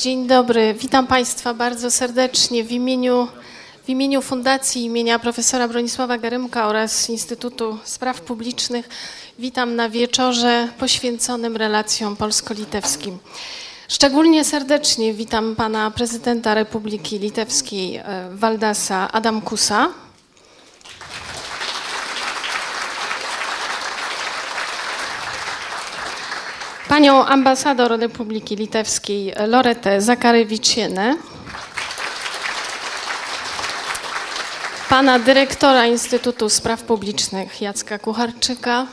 Dzień dobry, witam Państwa bardzo serdecznie w imieniu, w imieniu Fundacji imienia profesora Bronisława Garymka oraz Instytutu Spraw Publicznych. Witam na wieczorze poświęconym relacjom polsko-litewskim. Szczególnie serdecznie witam pana prezydenta Republiki Litewskiej e, Waldasa Adamkusa. Panią ambasador Republiki Litewskiej Loretę Zakarewiczienę. Pana dyrektora Instytutu Spraw Publicznych Jacka Kucharczyka.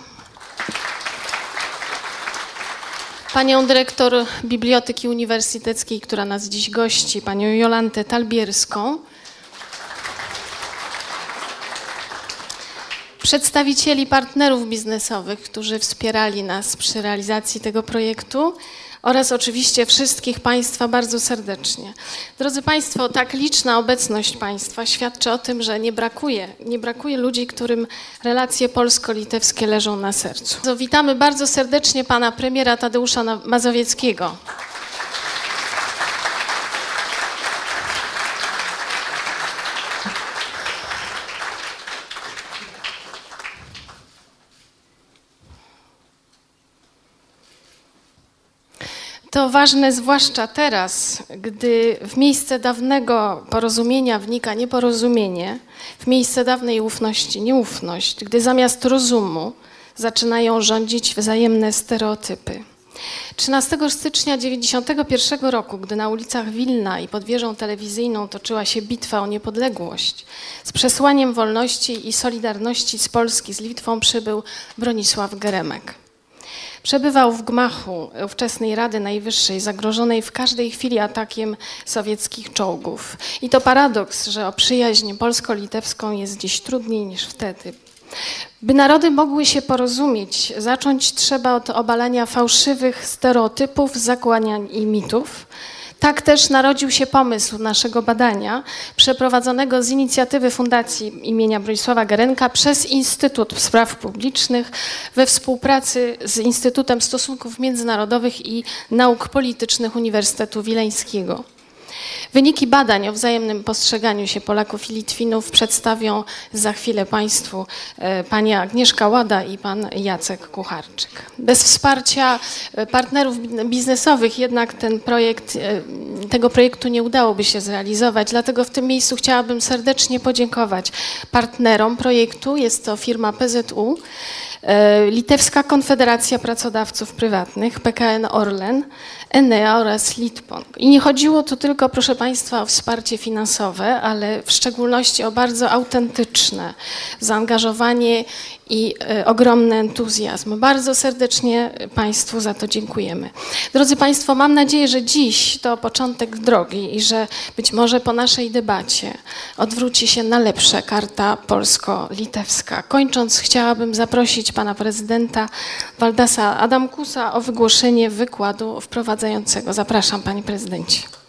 Panią dyrektor Biblioteki Uniwersyteckiej, która nas dziś gości, panią Jolantę Talbierską. Przedstawicieli partnerów biznesowych, którzy wspierali nas przy realizacji tego projektu oraz oczywiście wszystkich Państwa bardzo serdecznie. Drodzy Państwo, tak liczna obecność Państwa świadczy o tym, że nie brakuje, nie brakuje ludzi, którym relacje polsko-litewskie leżą na sercu. Witamy bardzo serdecznie Pana premiera Tadeusza Mazowieckiego. To ważne zwłaszcza teraz, gdy w miejsce dawnego porozumienia wnika nieporozumienie, w miejsce dawnej ufności nieufność, gdy zamiast rozumu zaczynają rządzić wzajemne stereotypy. 13 stycznia 1991 roku, gdy na ulicach Wilna i pod wieżą telewizyjną toczyła się bitwa o niepodległość, z przesłaniem wolności i solidarności z Polski z Litwą przybył Bronisław Geremek. Przebywał w gmachu ówczesnej Rady Najwyższej, zagrożonej w każdej chwili atakiem sowieckich czołgów. I to paradoks, że o przyjaźń polsko-litewską jest dziś trudniej niż wtedy. By narody mogły się porozumieć, zacząć trzeba od obalania fałszywych stereotypów, zakłaniań i mitów tak też narodził się pomysł naszego badania, przeprowadzonego z inicjatywy Fundacji imienia Bronisława Gerenka przez Instytut Spraw Publicznych we współpracy z Instytutem Stosunków Międzynarodowych i Nauk Politycznych Uniwersytetu Wileńskiego. Wyniki badań o wzajemnym postrzeganiu się Polaków i Litwinów przedstawią za chwilę Państwu e, pani Agnieszka Łada i pan Jacek Kucharczyk. Bez wsparcia e, partnerów biznesowych jednak ten projekt, e, tego projektu nie udałoby się zrealizować, dlatego w tym miejscu chciałabym serdecznie podziękować partnerom projektu. Jest to firma PZU, Litewska Konfederacja Pracodawców Prywatnych, PKN Orlen, Enea oraz Litpong. I nie chodziło tu tylko, proszę Państwa, o wsparcie finansowe, ale w szczególności o bardzo autentyczne zaangażowanie i e, ogromny entuzjazm. Bardzo serdecznie Państwu za to dziękujemy. Drodzy Państwo, mam nadzieję, że dziś to początek drogi i że być może po naszej debacie odwróci się na lepsze karta polsko-litewska. Kończąc, chciałabym zaprosić Pana Prezydenta Waldasa Adamkusa o wygłoszenie wykładu wprowadzającego. Zapraszam Panie Prezydencie.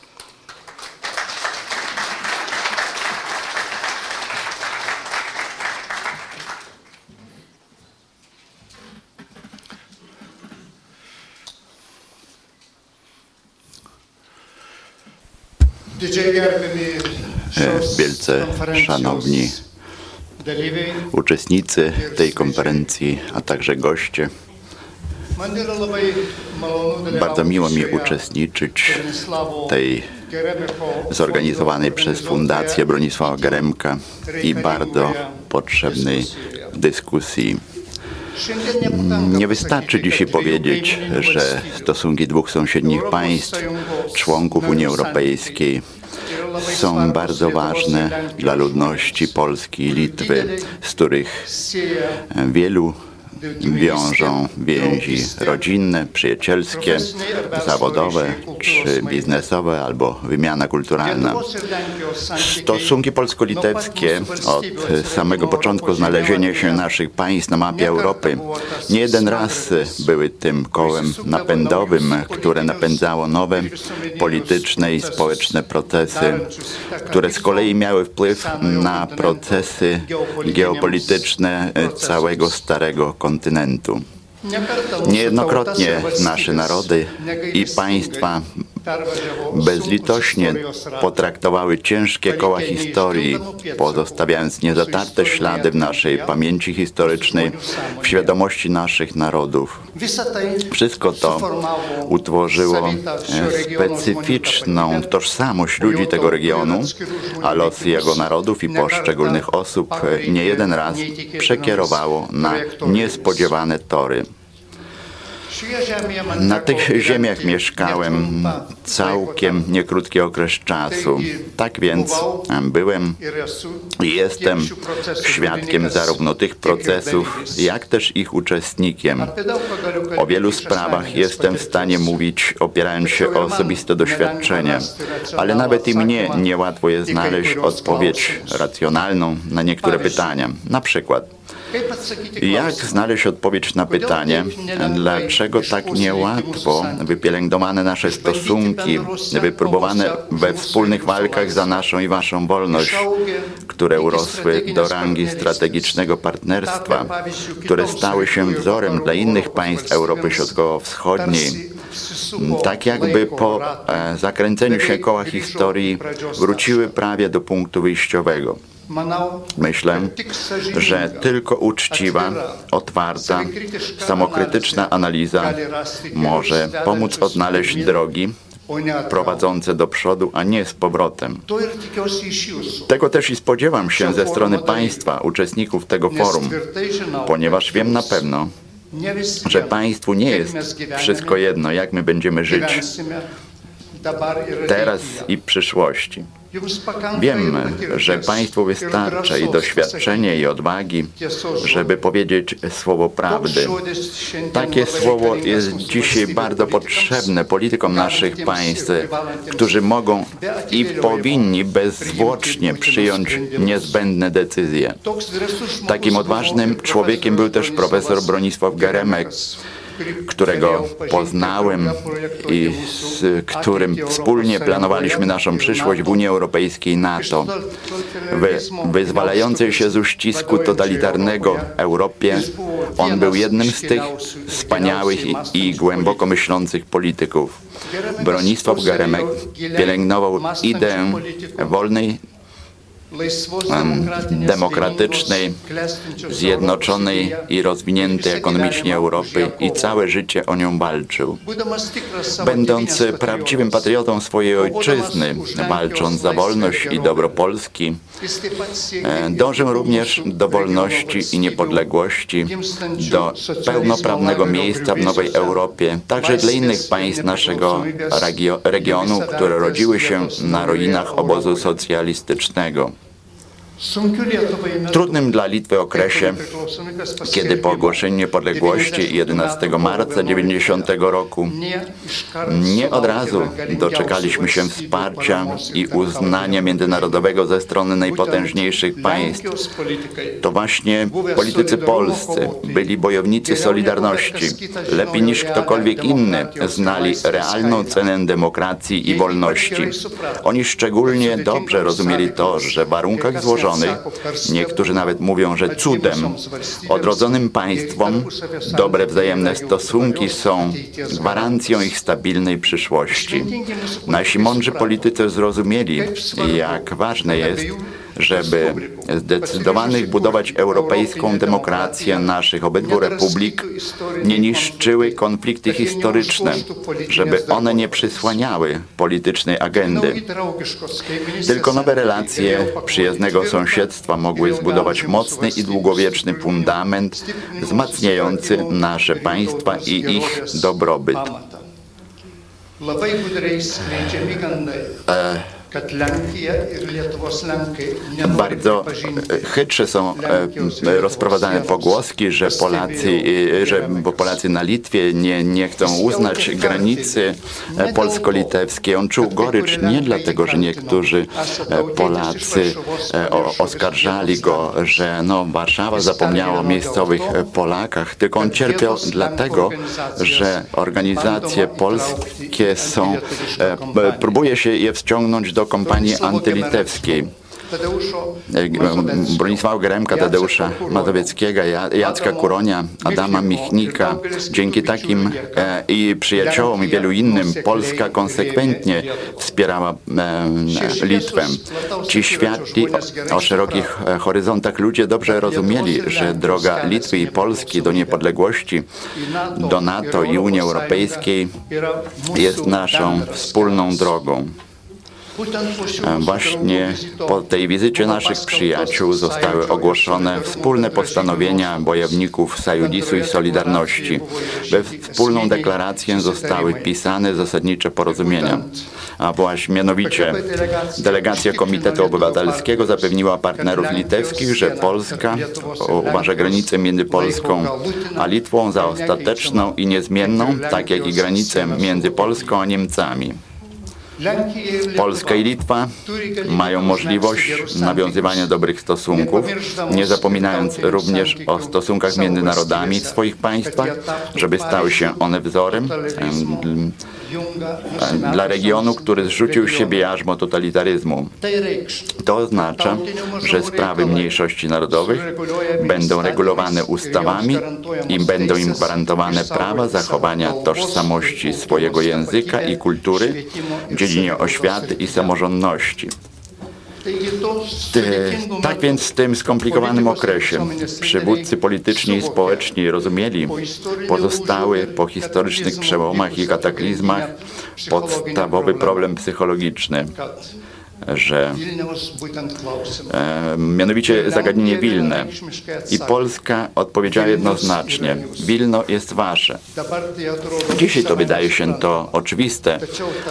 Wielce szanowni uczestnicy tej konferencji, a także goście. Bardzo miło mi uczestniczyć w tej zorganizowanej przez Fundację Bronisława Geremka i bardzo potrzebnej dyskusji. Nie wystarczy dzisiaj powiedzieć, że stosunki dwóch sąsiednich państw, członków Unii Europejskiej, są bardzo ważne dla ludności Polski i Litwy, z których wielu wiążą więzi rodzinne, przyjacielskie, zawodowe czy biznesowe albo wymiana kulturalna. Stosunki polsko-litewskie od samego początku znalezienia się naszych państw na mapie Europy nie jeden raz były tym kołem napędowym, które napędzało nowe polityczne i społeczne procesy, które z kolei miały wpływ na procesy geopolityczne całego starego kontynentu kontynentu. Niejednokrotnie nasze narody i państwa bezlitośnie potraktowały ciężkie koła historii, pozostawiając niezatarte ślady w naszej pamięci historycznej, w świadomości naszych narodów. Wszystko to utworzyło specyficzną tożsamość ludzi tego regionu, a losy jego narodów i poszczególnych osób nie jeden raz przekierowało na niespodziewane tory. Na tych ziemiach mieszkałem całkiem niekrótki okres czasu. Tak więc byłem i jestem świadkiem zarówno tych procesów, jak też ich uczestnikiem. O wielu sprawach jestem w stanie mówić, opierając się o osobiste doświadczenie, ale nawet i mnie niełatwo jest znaleźć odpowiedź racjonalną na niektóre pytania. Na przykład, jak znaleźć odpowiedź na pytanie, dlaczego tak niełatwo wypielęgnowane nasze stosunki, wypróbowane we wspólnych walkach za naszą i waszą wolność, które urosły do rangi strategicznego partnerstwa, które stały się wzorem dla innych państw Europy Środkowo-Wschodniej, tak jakby po e, zakręceniu się koła historii wróciły prawie do punktu wyjściowego. Myślę, że tylko uczciwa, otwarta, samokrytyczna analiza może pomóc odnaleźć drogi prowadzące do przodu, a nie z powrotem. Tego też i spodziewam się ze strony państwa, uczestników tego forum, ponieważ wiem na pewno, że państwu nie jest wszystko jedno, jak my będziemy żyć teraz i w przyszłości. Wiem, że Państwu wystarcza i doświadczenie, i odwagi, żeby powiedzieć słowo prawdy. Takie słowo jest dzisiaj bardzo potrzebne politykom naszych państw, którzy mogą i powinni bezzwłocznie przyjąć niezbędne decyzje. Takim odważnym człowiekiem był też profesor Bronisław Geremek, którego poznałem i z którym wspólnie planowaliśmy naszą przyszłość w Unii Europejskiej i NATO. W wyzwalającej się z uścisku totalitarnego Europie on był jednym z tych wspaniałych i, i głęboko myślących polityków. Bronisław Geremek pielęgnował ideę wolnej demokratycznej, zjednoczonej i rozwiniętej ekonomicznie Europy i całe życie o nią walczył. Będąc prawdziwym patriotą swojej ojczyzny, walcząc za wolność i dobro Polski, e, dążę również do wolności i niepodległości, do pełnoprawnego miejsca w nowej Europie, także dla innych państw naszego regionu, które rodziły się na ruinach obozu socjalistycznego trudnym dla Litwy okresie, kiedy po ogłoszeniu niepodległości 11 marca 90 roku nie od razu doczekaliśmy się wsparcia i uznania międzynarodowego ze strony najpotężniejszych państw. To właśnie politycy polscy byli bojownicy Solidarności. Lepiej niż ktokolwiek inny znali realną cenę demokracji i wolności. Oni szczególnie dobrze rozumieli to, że w warunkach złożonych niektórzy nawet mówią, że cudem, odrodzonym państwom dobre wzajemne stosunki są gwarancją ich stabilnej przyszłości. Nasi mądrzy politycy zrozumieli, jak ważne jest, żeby zdecydowanych budować europejską demokrację naszych obydwu republik, nie niszczyły konflikty historyczne, żeby one nie przysłaniały politycznej agendy. Tylko nowe relacje przyjaznego sąsiedztwa mogły zbudować mocny i długowieczny fundament wzmacniający nasze państwa i ich dobrobyt. E bardzo e, chytrze są e, rozprowadzane pogłoski, że Polacy, że bo Polacy na Litwie nie, nie chcą uznać granicy e, polsko-litewskiej. On czuł gorycz nie dlatego, że niektórzy Polacy oskarżali go, że no, Warszawa zapomniała o miejscowych Polakach, tylko on cierpiał dlatego, że organizacje polskie są, próbuje się je wciągnąć do kampanii antylitewskiej. Bronisława Geremka, Tadeusza Mazowieckiego, Ja- Jacka Kuronia, Adama Michnika. Dzięki takim e, i przyjaciołom i wielu innym Polska konsekwentnie wspierała e, Litwę. Ci światli o, o szerokich e, horyzontach ludzie dobrze rozumieli, że droga Litwy i Polski do niepodległości, do NATO i Unii Europejskiej jest naszą wspólną drogą. E, Właśnie po tej wizycie naszych przyjaciół zostały ogłoszone wspólne postanowienia bojowników Sajudisu i Solidarności. We wspólną deklarację zostały wpisane zasadnicze porozumienia. A właśnie mianowicie delegacja Komitetu Obywatelskiego zapewniła partnerów litewskich, że Polska uważa granicę między Polską a Litwą za ostateczną i niezmienną, tak jak i granicę między Polską a Niemcami. Polska i Litwa mają możliwość nawiązywania dobrych stosunków, nie zapominając również o stosunkach między narodami w swoich państwach, żeby stały się one wzorem em, em, dla regionu, który zrzucił z siebie jarzmo totalitaryzmu. To oznacza, że sprawy mniejszości narodowych będą regulowane ustawami i będą im gwarantowane prawa zachowania tożsamości swojego języka i kultury w dziedzinie oświaty i samorządności. Tak więc w tym skomplikowanym okresie przywódcy polityczni i społeczni rozumieli pozostały po historycznych przełomach i kataklizmach podstawowy problem psychologiczny, że e, mianowicie zagadnienie Wilne. I Polska odpowiedziała jednoznacznie, Wilno jest wasze. Dzisiaj to wydaje się to oczywiste,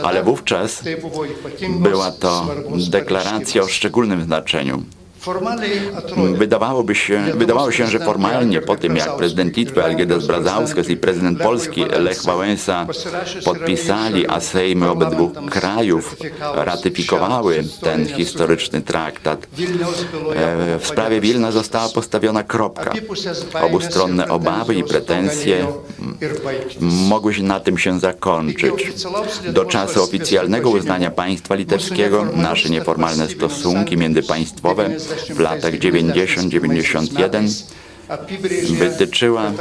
ale wówczas była to deklaracja o szczególnym znaczeniu. Wydawałoby się, wydawało się, że formalnie po tym, jak prezydent Litwy Algirdas Brazauskas i prezydent Polski Lech Wałęsa podpisali, a sejmy obydwu krajów ratyfikowały ten historyczny traktat, e, w sprawie Wilna została postawiona kropka. Obustronne obawy i pretensje mogły się na tym się zakończyć. Do czasu oficjalnego uznania państwa litewskiego nasze nieformalne stosunki międzypaństwowe w latach 90-91 wytyczyła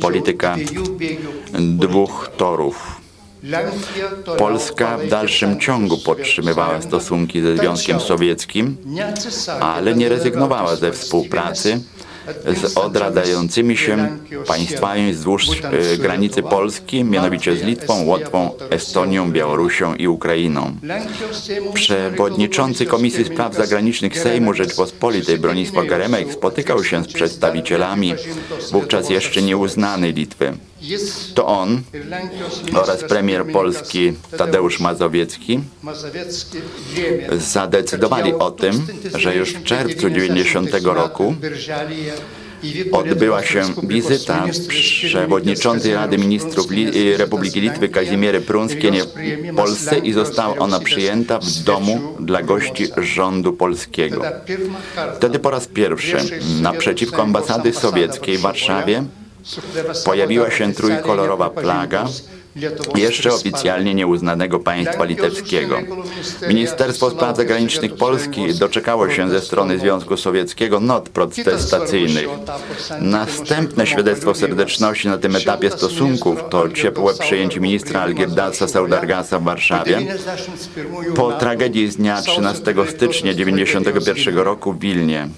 polityka dwóch torów. Polska w dalszym ciągu podtrzymywała stosunki ze Związkiem Sowieckim, ale nie rezygnowała ze współpracy z odradzającymi się państwami wzdłuż e, granicy Polski, mianowicie z Litwą, Łotwą, Estonią, Białorusią i Ukrainą. Przewodniczący Komisji Spraw Zagranicznych Sejmu Rzeczpospolitej Bronisław Geremek spotykał się z przedstawicielami wówczas jeszcze nieuznanej Litwy. To on oraz premier Polski Tadeusz Mazowiecki zadecydowali o tym, że już w czerwcu 90 roku odbyła się wizyta przewodniczącej Rady Ministrów Li Republiki Litwy Kazimiery Prunskiej w Polsce i została ona przyjęta w domu dla gości rządu polskiego. Wtedy po raz pierwszy naprzeciwko ambasady sowieckiej w Warszawie pojawiła się trójkolorowa flaga jeszcze oficjalnie nieuznanego państwa litewskiego. Ministerstwo Spraw Zagranicznych Polski doczekało się ze strony Związku Sowieckiego not protestacyjnych. Następne świadectwo serdeczności na tym etapie stosunków to ciepłe przyjęcie ministra Algirdasa Saudargasa w Warszawie. Po tragedii z dnia 13 stycznia 1991 roku w Wilnie.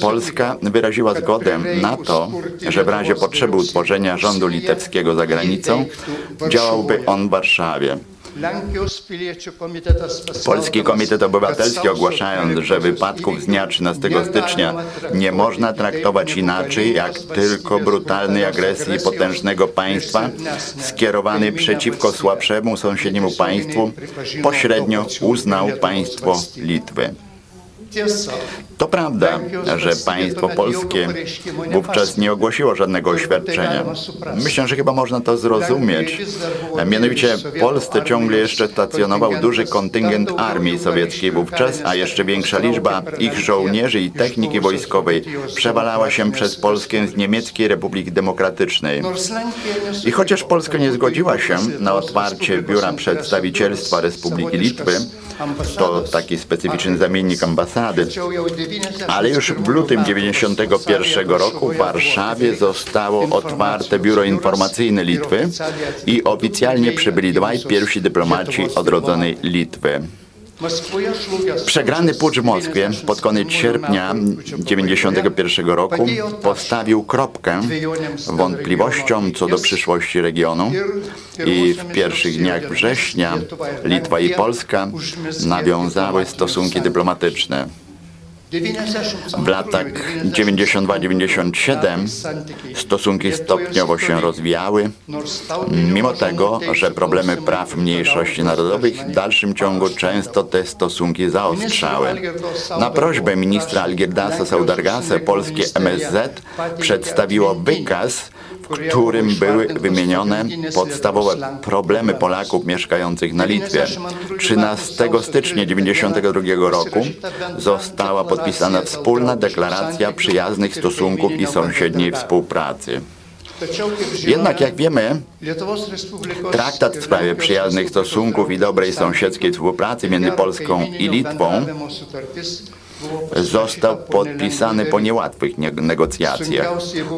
Polska wyraziła zgodę na to, że w razie potrzeby utworzenia rządu litewskiego za granicą działałby on w Warszawie. Polski Komitet Obywatelski ogłaszając, że wypadków z dnia 13 stycznia nie można traktować inaczej jak tylko brutalnej agresji potężnego państwa skierowanej przeciwko słabszemu sąsiedniemu państwu, pośrednio uznał państwo Litwy. To prawda, że państwo polskie wówczas nie ogłosiło żadnego oświadczenia. Myślę, że chyba można to zrozumieć. Mianowicie w Polsce ciągle jeszcze stacjonował duży kontyngent armii sowieckiej wówczas, a jeszcze większa liczba ich żołnierzy i techniki wojskowej przewalała się przez Polskę z Niemieckiej Republiki Demokratycznej. I chociaż Polska nie zgodziła się na otwarcie biura przedstawicielstwa Republiki Litwy, to taki specyficzny zamiennik ambasady, ale już w lutym 91 roku w Warszawie zostało otwarte biuro informacyjne Litwy i oficjalnie przybyli dwaj pierwsi dyplomaci odrodzonej Litwy. Przegrany pucz w Moskwie pod koniec sierpnia 1991 roku postawił kropkę wątpliwościom co do przyszłości regionu i w pierwszych dniach września Litwa i Polska nawiązały stosunki dyplomatyczne. W latach 92-97 stosunki stopniowo się rozwijały, mimo tego, że problemy praw mniejszości narodowych w dalszym ciągu często te stosunki zaostrzały. Na prośbę ministra Algirdasa Saudargasa polskie MSZ przedstawiło wykaz w którym były wymienione podstawowe problemy Polaków mieszkających na Litwie. 13 stycznia 1992 roku została podpisana wspólna deklaracja przyjaznych stosunków i sąsiedniej współpracy. Jednak jak wiemy, traktat w sprawie przyjaznych stosunków i dobrej sąsiedzkiej współpracy między Polską i Litwą został podpisany po niełatwych negocjacjach.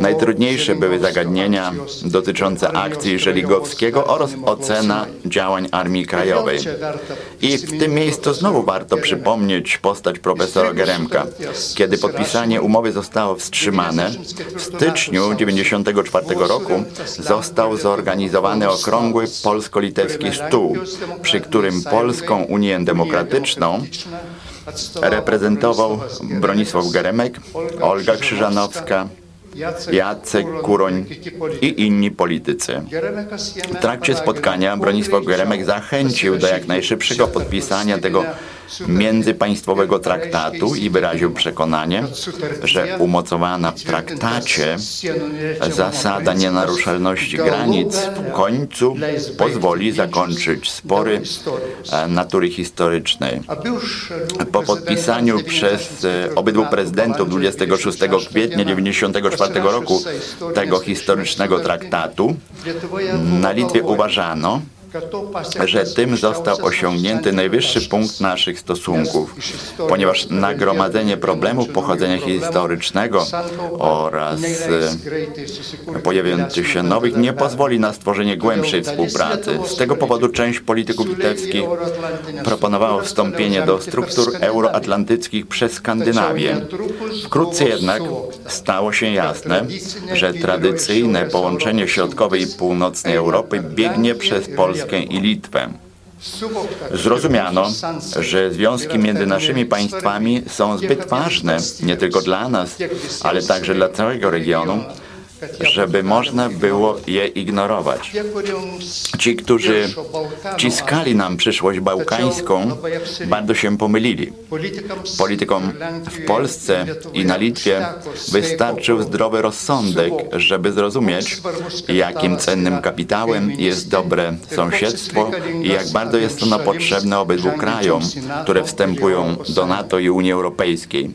Najtrudniejsze były zagadnienia dotyczące akcji Żeligowskiego oraz ocena działań Armii Krajowej. I w tym miejscu znowu warto przypomnieć postać profesora Geremka. Kiedy podpisanie umowy zostało wstrzymane, w styczniu 1994 roku został zorganizowany okrągły polsko-litewski stół, przy którym Polską Unię Demokratyczną reprezentował Bronisław Geremek, Olga Krzyżanowska, Jacek Kuroń i inni politycy. W trakcie spotkania Bronisław Geremek zachęcił do jak najszybszego podpisania tego międzypaństwowego traktatu i wyraził przekonanie, że umocowana w traktacie zasada nienaruszalności granic w końcu pozwoli zakończyć spory e, natury historycznej. Po podpisaniu przez e, obydwu prezydentów 26 kwietnia 1994 roku tego historycznego traktatu na Litwie uważano, że tym został osiągnięty najwyższy punkt naszych stosunków, ponieważ nagromadzenie problemów pochodzenia historycznego oraz e, pojawiających się nowych nie pozwoli na stworzenie głębszej współpracy. Z tego powodu część polityków litewskich proponowała wstąpienie do struktur euroatlantyckich przez Skandynawię. Wkrótce jednak stało się jasne, że tradycyjne połączenie środkowej i północnej Europy biegnie przez Polskę Polskę i Litwę. Zrozumiano, że związki między naszymi państwami są zbyt ważne nie tylko dla nas, ale także dla całego regionu, żeby można było je ignorować. Ci, którzy ciskali nam przyszłość bałkańską, bardzo się pomylili. Politykom w Polsce i na Litwie wystarczył zdrowy rozsądek, żeby zrozumieć, jakim cennym kapitałem jest dobre sąsiedztwo i jak bardzo jest ono potrzebne obydwu krajom, które wstępują do NATO i Unii Europejskiej.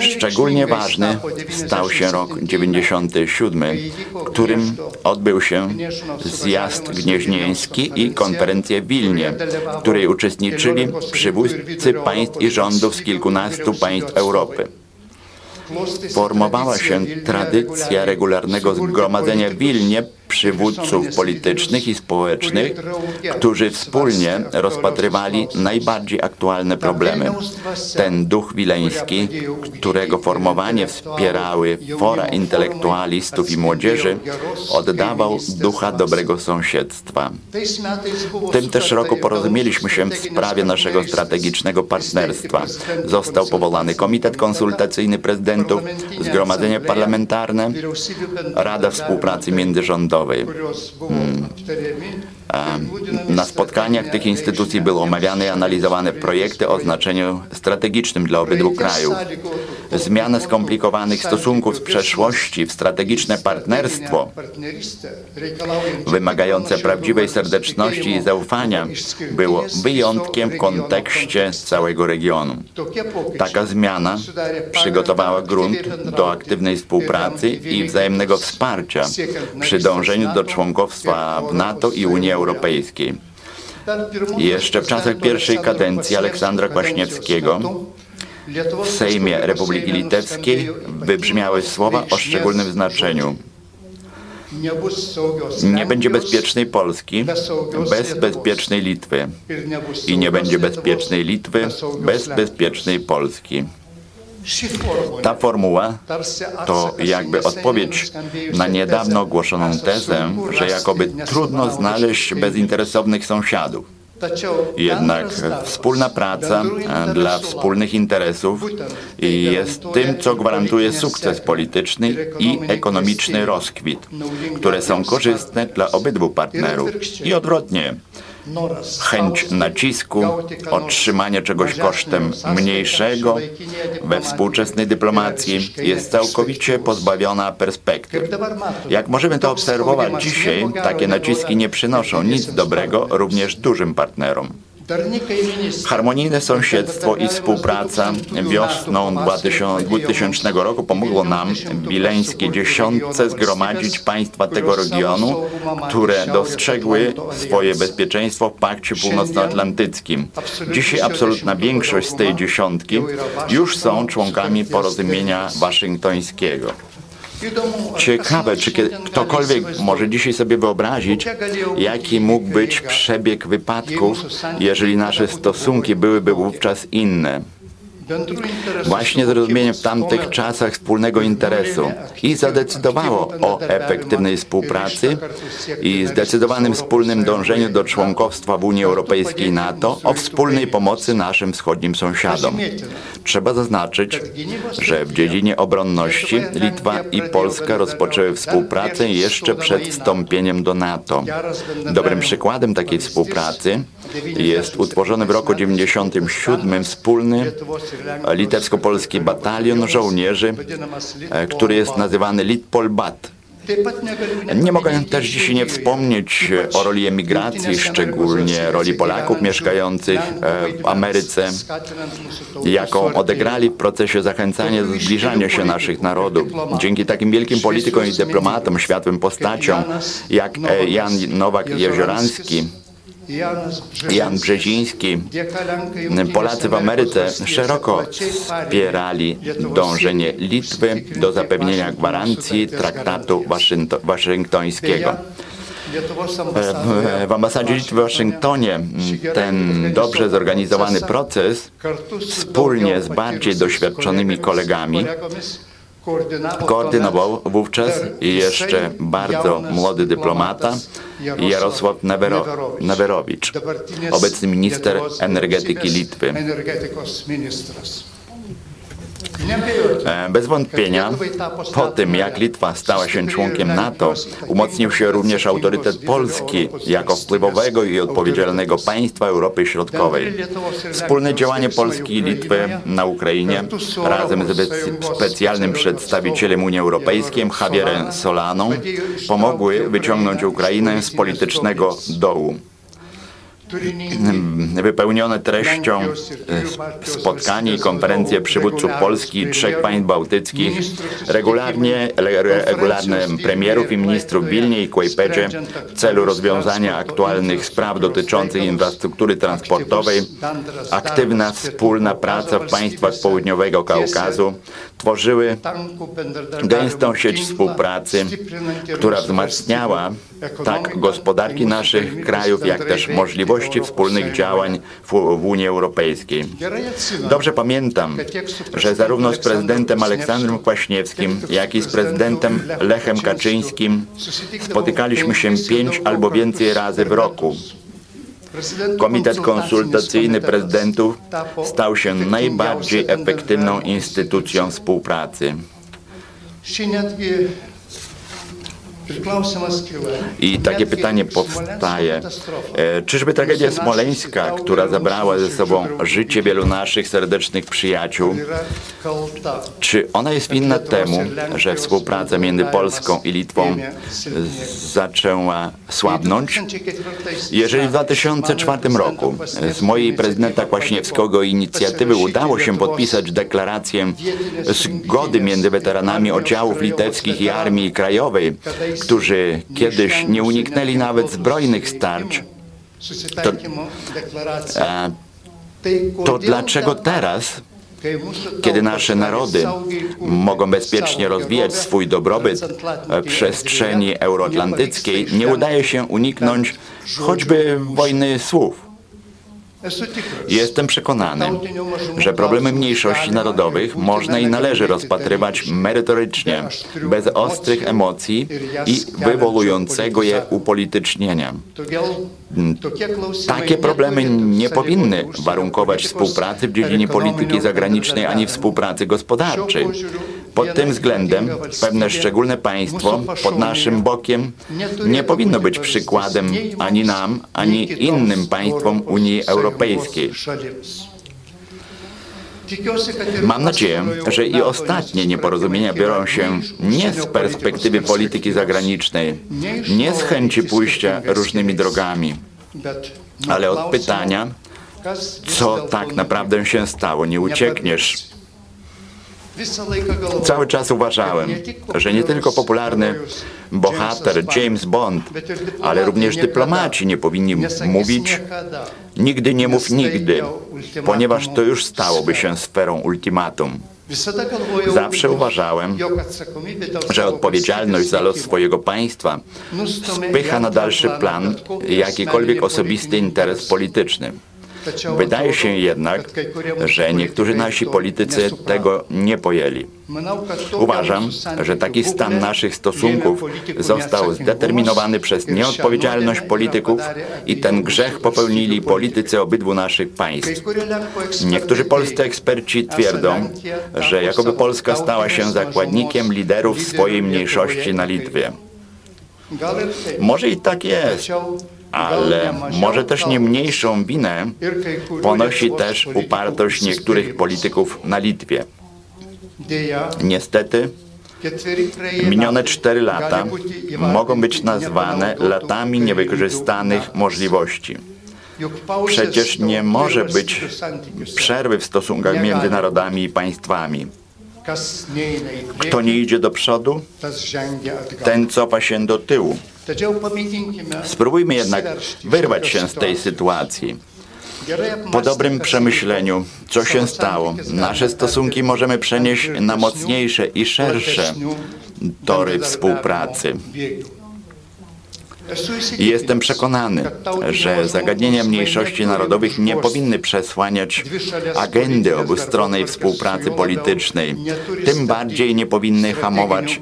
Szczególnie ważny stał się rok 97 w którym odbył się zjazd gnieźnieński i konferencja w Wilnie, w której uczestniczyli przywódcy państw i rządów z kilkunastu państw Europy. Formowała się tradycja regularnego zgromadzenia w Wilnie przywódców politycznych i społecznych, którzy wspólnie rozpatrywali najbardziej aktualne problemy. Ten duch wileński, którego formowanie wspierały fora intelektualistów i młodzieży, oddawał ducha dobrego sąsiedztwa. W tym też roku porozumieliśmy się w sprawie naszego strategicznego partnerstwa. Został powołany Komitet Konsultacyjny Prezydentów, Zgromadzenie Parlamentarne, Rada Współpracy Międzyrządowej, славою. Na spotkaniach tych instytucji były omawiane i analizowane projekty o znaczeniu strategicznym dla obydwu krajów. Zmiana skomplikowanych stosunków z przeszłości w strategiczne partnerstwo, wymagające prawdziwej serdeczności i zaufania, było wyjątkiem w kontekście całego regionu. Taka zmiana przygotowała grunt do aktywnej współpracy i wzajemnego wsparcia przy dążeniu do członkostwa w NATO i Unii Europejskiej. Jeszcze w czasach pierwszej kadencji Aleksandra Kwaśniewskiego w Sejmie Republiki Litewskiej wybrzmiały słowa o szczególnym znaczeniu. Nie będzie bezpiecznej Polski bez bezpiecznej Litwy i nie będzie bezpiecznej Litwy bez bezpiecznej Polski. Ta formuła to jakby odpowiedź na niedawno ogłoszoną tezę, że jakoby trudno znaleźć bezinteresownych sąsiadów. Jednak wspólna praca dla wspólnych interesów jest tym, co gwarantuje sukces polityczny i ekonomiczny rozkwit, które są korzystne dla obydwu partnerów i odwrotnie chęć nacisku, otrzymania czegoś kosztem mniejszego we współczesnej dyplomacji jest całkowicie pozbawiona perspektyw. Jak możemy to obserwować dzisiaj, takie naciski nie przynoszą nic dobrego również dużym partnerom. Harmonijne sąsiedztwo i współpraca wiosną 2000 roku pomogło nam w wileńskiej dziesiątce zgromadzić państwa tego regionu, które dostrzegły swoje bezpieczeństwo w Pakcie Północnoatlantyckim. Dzisiaj absolutna większość z tej dziesiątki już są członkami porozumienia waszyngtońskiego. Ciekawe, czy ktokolwiek może dzisiaj sobie wyobrazić, jaki mógł być przebieg wypadków, jeżeli nasze stosunki byłyby wówczas inne. Właśnie zrozumienie w tamtych czasach wspólnego interesu i zadecydowało o efektywnej współpracy i zdecydowanym wspólnym dążeniu do członkostwa w Unii Europejskiej i NATO, o wspólnej pomocy naszym wschodnim sąsiadom. Trzeba zaznaczyć, że w dziedzinie obronności Litwa i Polska rozpoczęły współpracę jeszcze przed wstąpieniem do NATO. Dobrym przykładem takiej współpracy jest utworzony w roku 1997 wspólny litewsko-polski batalion żołnierzy, e, który jest nazywany Litpol-Bat. Nie mogę też dzisiaj nie wspomnieć o roli emigracji, szczególnie roli Polaków mieszkających e, w Ameryce, jaką odegrali w procesie zachęcania do zbliżania się naszych narodów. Dzięki takim wielkim politykom i dyplomatom, światłym postaciom jak e, Jan Nowak-Jezioranski, Jan Brzeziński, Polacy w Ameryce szeroko wspierali dążenie Litwy do zapewnienia gwarancji traktatu waszyngtońskiego. W ambasadzie Litwy w Waszyngtonie ten dobrze zorganizowany proces wspólnie z bardziej doświadczonymi kolegami Koordynował wówczas jeszcze bardzo młody dyplomata Jarosław Neverowicz, obecny minister energetyki Litwy. E, bez wątpienia, po tym jak Litwa stała się członkiem NATO, umocnił się również autorytet Polski jako wpływowego i odpowiedzialnego państwa Europy Środkowej. Wspólne działanie Polski i Litwy na Ukrainie razem ze specjalnym przedstawicielem Unii Europejskiej Javierem Solaną pomogły wyciągnąć Ukrainę z politycznego dołu wypełnione treścią e, spotkanie i konferencje przywódców Polski i trzech państw bałtyckich, regularnie, regularne premierów i ministrów w Wilnie i Kłajpedzie w celu rozwiązania aktualnych spraw dotyczących infrastruktury transportowej, aktywna wspólna praca w państwach południowego Kaukazu tworzyły gęstą sieć współpracy, która wzmacniała tak gospodarki naszych krajów, jak też możliwości wspólnych działań w, w Unii Europejskiej. Dobrze pamiętam, że zarówno z prezydentem Aleksandrem Kwaśniewskim, jak i z prezydentem Lechem Kaczyńskim spotykaliśmy się pięć albo więcej razy w roku. Komitet konsultacyjny prezydentów stał się najbardziej efektywną instytucją współpracy. I takie pytanie powstaje, e, czyżby tragedia smoleńska, która zabrała ze sobą życie wielu naszych serdecznych przyjaciół, czy ona jest winna temu, że współpraca między Polską i Litwą zaczęła słabnąć? Jeżeli w 2004 roku z mojej prezydenta Kwaśniewskiego inicjatywy udało się podpisać deklarację zgody między weteranami oddziałów litewskich i Armii Krajowej, którzy kiedyś nie uniknęli nawet zbrojnych starć, to, e, to dlaczego teraz kiedy nasze narody mogą bezpiecznie rozwijać swój dobrobyt w przestrzeni euroatlantyckiej, nie udaje się uniknąć choćby wojny słów. Jestem przekonany, że problemy mniejszości narodowych można i należy rozpatrywać merytorycznie, bez ostrych emocji i wywołującego je upolitycznienia. Takie problemy nie powinny warunkować współpracy w dziedzinie polityki zagranicznej ani współpracy gospodarczej. Pod tym względem pewne szczególne państwo pod naszym bokiem nie powinno być przykładem ani nam, ani innym państwom Unii Europejskiej. Mam nadzieję, że i ostatnie nieporozumienia biorą się nie z perspektywy polityki zagranicznej, nie z chęci pójścia różnymi drogami, ale od pytania, co tak naprawdę się stało. Nie uciekniesz Cały czas uważałem, że nie tylko popularny bohater James Bond, ale również dyplomaci nie powinni mówić nigdy nie mów nigdy, ponieważ to już stałoby się sferą ultimatum. Zawsze uważałem, że odpowiedzialność za los swojego państwa spycha na dalszy plan jakikolwiek osobisty interes polityczny. Wydaje się jednak, że niektórzy nasi politycy tego nie pojęli. Uważam, że taki stan naszych stosunków został zdeterminowany przez nieodpowiedzialność polityków i ten grzech popełnili politycy obydwu naszych państw. Niektórzy polscy eksperci twierdzą, że jakoby Polska stała się zakładnikiem liderów swojej mniejszości na Litwie. Może i tak jest, ale może też nie mniejszą winę ponosi też upartość niektórych polityków na Litwie. Niestety, minione cztery lata mogą być nazwane latami niewykorzystanych możliwości. Przecież nie może być przerwy w stosunkach między narodami i państwami. Kto nie idzie do przodu, ten cofa się do tyłu. Spróbujmy jednak wyrwać się z tej sytuacji. Po dobrym przemyśleniu, co się stało, nasze stosunki możemy przenieść na mocniejsze i szersze tory współpracy. Jestem przekonany, że zagadnienia mniejszości narodowych nie powinny przesłaniać agendy obustronnej współpracy politycznej. Tym bardziej nie powinny hamować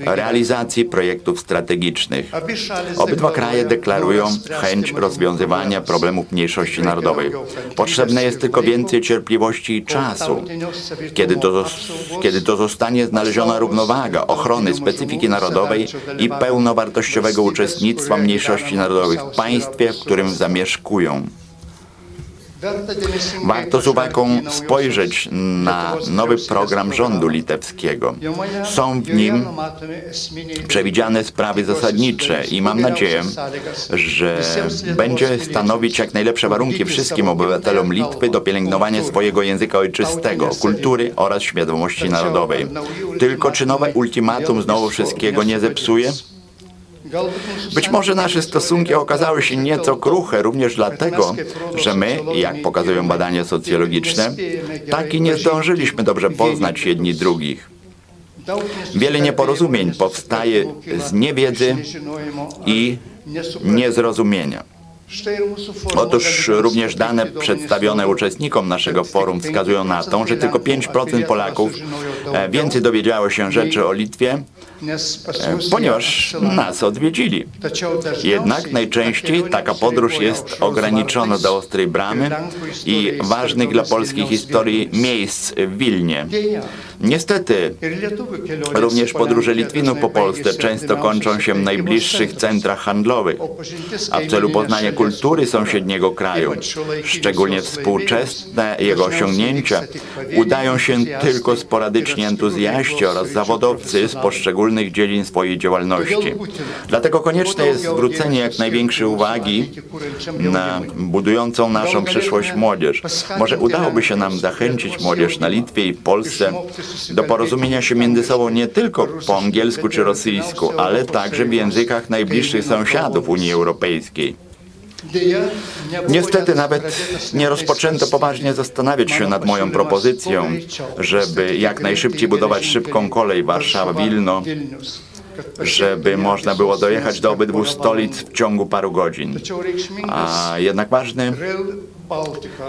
realizacji projektów strategicznych. Obydwa kraje deklarują chęć rozwiązywania problemów mniejszości narodowej. Potrzebne jest tylko więcej cierpliwości i czasu. Kiedy to, kiedy to zostanie znaleziona równowaga ochrony specyfiki narodowej i pełnowartościowego uczestnictwa uczestnictwa mniejszości narodowych w państwie, w którym zamieszkują. Warto z uwagą spojrzeć na nowy program rządu litewskiego. Są w nim przewidziane sprawy zasadnicze i mam nadzieję, że będzie stanowić jak najlepsze warunki wszystkim obywatelom Litwy do pielęgnowania swojego języka ojczystego, kultury oraz świadomości narodowej. Tylko czy nowe ultimatum znowu wszystkiego nie zepsuje? Być może nasze stosunki okazały się nieco kruche również dlatego, że my, jak pokazują badania socjologiczne, tak i nie zdążyliśmy dobrze poznać jedni drugich. Wiele nieporozumień powstaje z niewiedzy i niezrozumienia. Otóż również dane przedstawione uczestnikom naszego forum wskazują na to, że tylko 5% Polaków e, więcej dowiedziało się rzeczy o Litwie, ponieważ nas odwiedzili. Jednak najczęściej taka podróż jest ograniczona do Ostrej Bramy i ważnych dla polskiej historii miejsc w Wilnie. Niestety, również podróże Litwinów po Polsce często kończą się w najbliższych centrach handlowych, a w celu poznania kultury sąsiedniego kraju, szczególnie współczesne jego osiągnięcia, udają się tylko sporadycznie entuzjaści oraz zawodowcy z poszczególnych dziedzin swojej działalności. Dlatego konieczne jest zwrócenie jak największej uwagi na budującą naszą przyszłość młodzież. Może udałoby się nam zachęcić młodzież na Litwie i Polsce do porozumienia się między sobą nie tylko po angielsku czy rosyjsku, ale także w językach najbliższych sąsiadów Unii Europejskiej. Niestety nawet nie rozpoczęto poważnie zastanawiać się nad moją propozycją, żeby jak najszybciej budować szybką kolej Warszawa-Wilno, żeby można było dojechać do obydwu stolic w ciągu paru godzin. A jednak ważny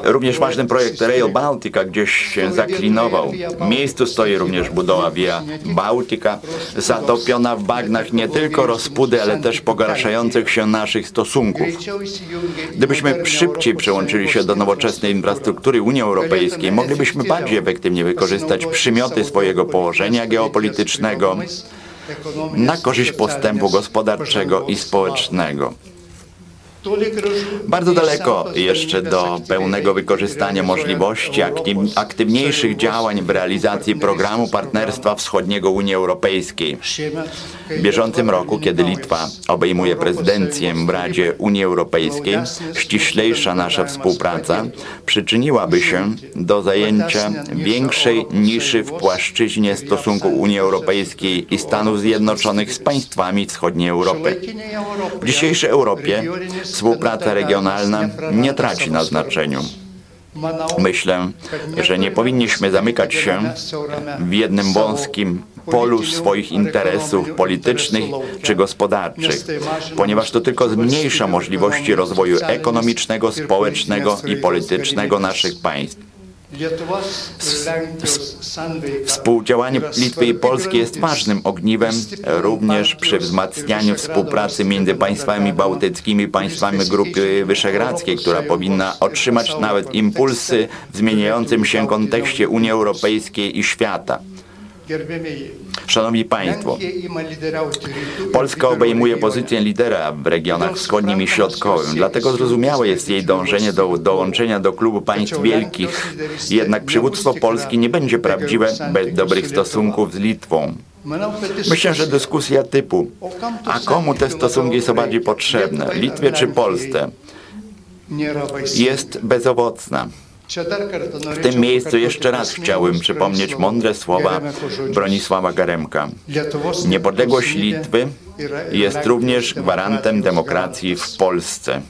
Również ważny projekt Rail Baltica gdzieś się zaklinował. W miejscu stoi również budowa Via Baltica, zatopiona w bagnach nie tylko rozpudy, ale też pogarszających się naszych stosunków. Gdybyśmy szybciej przełączyli się do nowoczesnej infrastruktury Unii Europejskiej, moglibyśmy bardziej efektywnie wykorzystać przymioty swojego położenia geopolitycznego na korzyść postępu gospodarczego i społecznego. Bardzo daleko jeszcze do pełnego wykorzystania możliwości aktywniejszych działań w realizacji programu Partnerstwa Wschodniego Unii Europejskiej. W bieżącym roku, kiedy Litwa obejmuje prezydencję w Radzie Unii Europejskiej, ściślejsza nasza współpraca przyczyniłaby się do zajęcia większej niszy w płaszczyźnie stosunku Unii Europejskiej i Stanów Zjednoczonych z państwami wschodniej Europy. W dzisiejszej Europie współpraca regionalna nie traci na znaczeniu. Myślę, że nie powinniśmy zamykać się w jednym wąskim polu swoich interesów politycznych czy gospodarczych, ponieważ to tylko zmniejsza możliwości rozwoju ekonomicznego, społecznego i politycznego naszych państw. Współdziałanie Litwy i Polski jest ważnym ogniwem również przy wzmacnianiu współpracy między państwami bałtyckimi państwami Grupy Wyszehradzkiej, która powinna otrzymać nawet impulsy w zmieniającym się kontekście Unii Europejskiej i świata. Szanowni Państwo, Polska obejmuje pozycję lidera w regionach wschodnim i środkowym, dlatego zrozumiałe jest jej dążenie do dołączenia do klubu państw wielkich. Jednak przywództwo Polski nie będzie prawdziwe bez dobrych stosunków z Litwą. Myślę, że dyskusja typu, a komu te stosunki są bardziej potrzebne, Litwie czy Polsce, jest bezowocna. W tym miejscu jeszcze raz chciałbym przypomnieć mądre słowa Bronisława Garemka. Niepodległość Litwy jest również gwarantem demokracji w Polsce.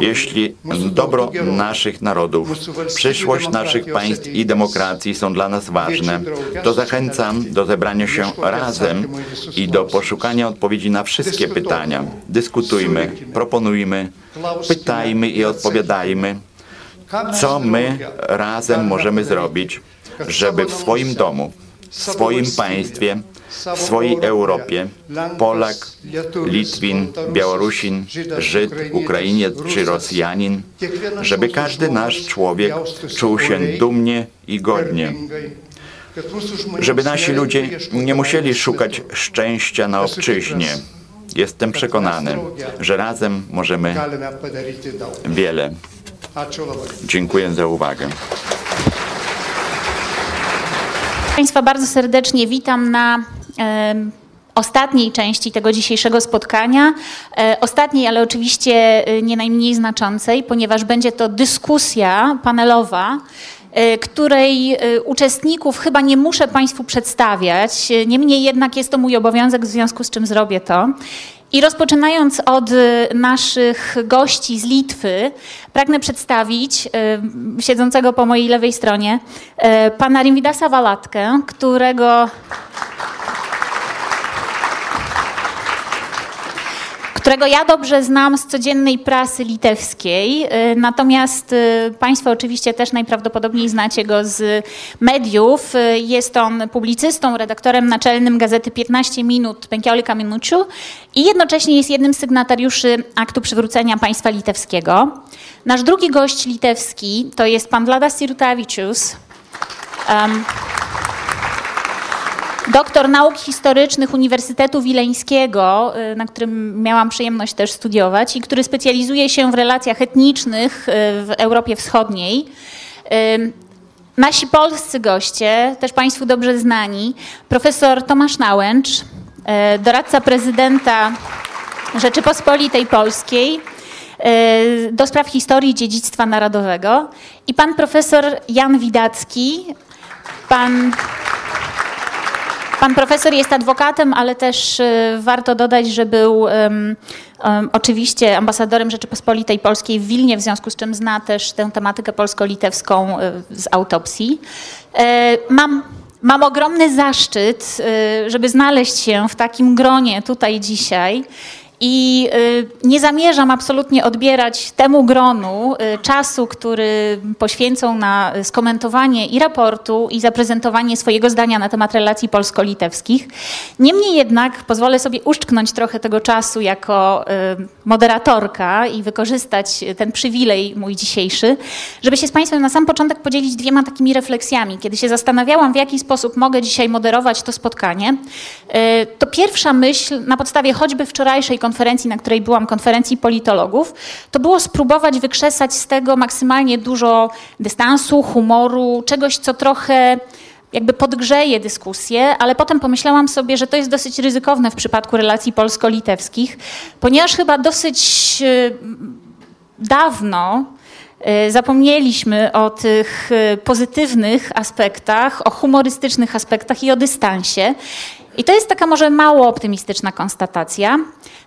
Jeśli dobro naszych narodów, przyszłość naszych państw i demokracji są dla nas ważne, to zachęcam do zebrania się razem i do poszukania odpowiedzi na wszystkie pytania. Dyskutujmy, proponujmy, pytajmy i odpowiadajmy co my razem możemy zrobić, żeby w swoim domu, w swoim państwie, w swojej Europie Polak, Litwin, Białorusin, Żyd, Ukrainiec czy Rosjanin, żeby każdy nasz człowiek czuł się dumnie i godnie. Żeby nasi ludzie nie musieli szukać szczęścia na obczyźnie. Jestem przekonany, że razem możemy wiele. Dziękuję za uwagę. Państwa bardzo serdecznie witam na ostatniej części tego dzisiejszego spotkania. E, ostatniej, ale oczywiście e, nie najmniej znaczącej, ponieważ będzie to dyskusja panelowa e, której uczestników chyba nie muszę Państwu przedstawiać. Niemniej jednak jest to mój obowiązek, w związku z czym zrobię to. I rozpoczynając od y, naszych gości z Litwy, pragnę przedstawić y, siedzącego po mojej lewej stronie y, pana Rimvidasa Walatkę, którego którego ja dobrze znam z codziennej prasy litewskiej, y, natomiast y, Państwo oczywiście też najprawdopodobniej znacie go z mediów. Y, jest on publicystą, redaktorem naczelnym gazety 15 minut Pękiolika Minuciu i jednocześnie jest jednym z sygnatariuszy aktu przywrócenia państwa litewskiego. Nasz drugi gość litewski to jest pan Vladas Sirutavicius. Um, doktor nauk historycznych Uniwersytetu Wileńskiego, na którym miałam przyjemność też studiować i który specjalizuje się w relacjach etnicznych w Europie Wschodniej. Nasi polscy goście, też Państwu dobrze znani, profesor Tomasz Nałęcz, doradca prezydenta Rzeczypospolitej Polskiej, do spraw historii dziedzictwa narodowego i pan profesor Jan Widacki. Pan, pan profesor jest adwokatem, ale też e, warto dodać, że był um, um, oczywiście ambasadorem Rzeczypospolitej Polskiej w Wilnie, w związku z czym zna też tę tematykę polsko-litewską e, z autopsji. Mam Mam ogromny zaszczyt, żeby znaleźć się w takim gronie tutaj dzisiaj i y, nie zamierzam absolutnie odbierać temu gronu y, czasu, który poświęcą na skomentowanie i raportu, i zaprezentowanie swojego zdania na temat relacji polsko-litewskich. Niemniej jednak pozwolę sobie uszczknąć trochę tego czasu jako y, moderatorka i wykorzystać ten przywilej mój dzisiejszy, żeby się z Państwem na sam początek podzielić dwiema takimi refleksjami. Kiedy się zastanawiałam, w jaki sposób mogę dzisiaj moderować to spotkanie, to pierwsza myśl na podstawie choćby wczorajszej konferencji, na której byłam, konferencji politologów, to było spróbować wykrzesać z tego maksymalnie dużo dystansu, humoru, czegoś, co trochę jakby podgrzeje dyskusję, ale potem pomyślałam sobie, że to jest dosyć ryzykowne w przypadku relacji polsko-litewskich, ponieważ chyba dosyć e, dawno e, zapomnieliśmy o tych e, pozytywnych aspektach, o humorystycznych aspektach i o dystansie. I to jest taka może mało optymistyczna konstatacja.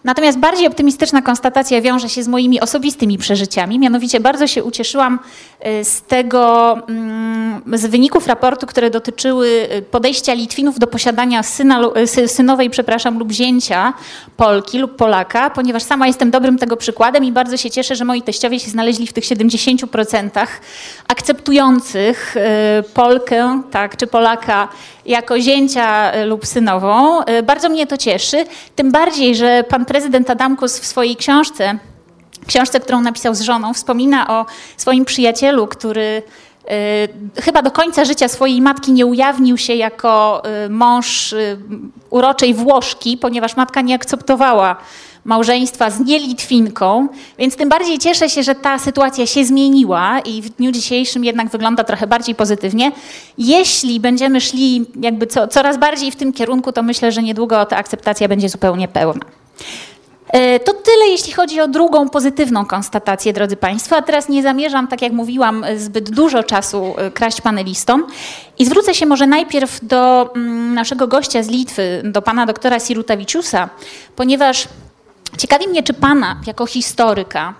Natomiast bardziej optymistyczna konstatacja wiąże się z moimi osobistymi przeżyciami. Mianowicie bardzo się ucieszyłam y, z tego, mm, z wyników raportu, które dotyczyły y, podejścia Litwinów do posiadania syna, y, synowej, przepraszam, lub zięcia Polki lub Polaka, ponieważ sama jestem dobrym tego przykładem i bardzo się cieszę, że moi teściowie się znaleźli w tych 70% akceptujących Polkę, tak, czy Polaka jako zięcia lub synową. Bardzo mnie to cieszy, tym bardziej, że pan prezydent Adamkus w swojej książce, książce, którą napisał z żoną, wspomina o swoim przyjacielu, który y, chyba do końca życia swojej matki nie ujawnił się jako mąż uroczej Włoszki, ponieważ matka nie akceptowała małżeństwa z nielitwinką, więc tym bardziej cieszę się, że ta sytuacja się zmieniła i w dniu dzisiejszym jednak wygląda trochę bardziej pozytywnie. Jeśli będziemy szli jakby co, coraz bardziej w tym kierunku, to myślę, że niedługo ta akceptacja będzie zupełnie pełna. E, to tyle, jeśli chodzi o drugą pozytywną konstatację, drodzy Państwo. A teraz nie zamierzam, tak jak mówiłam, zbyt dużo czasu e, kraść panelistom. I zwrócę się może najpierw do mm, naszego gościa z Litwy, do pana doktora Sirutawiciusa, ponieważ ciekawi mnie, czy pana jako historyka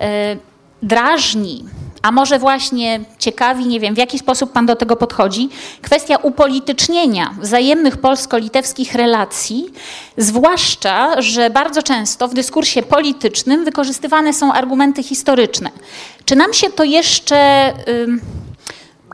e, drażni a może właśnie ciekawi, nie wiem, w jaki sposób Pan do tego podchodzi, kwestia upolitycznienia wzajemnych polsko-litewskich relacji, zwłaszcza, że bardzo często w dyskursie politycznym wykorzystywane są argumenty historyczne. Czy nam się to jeszcze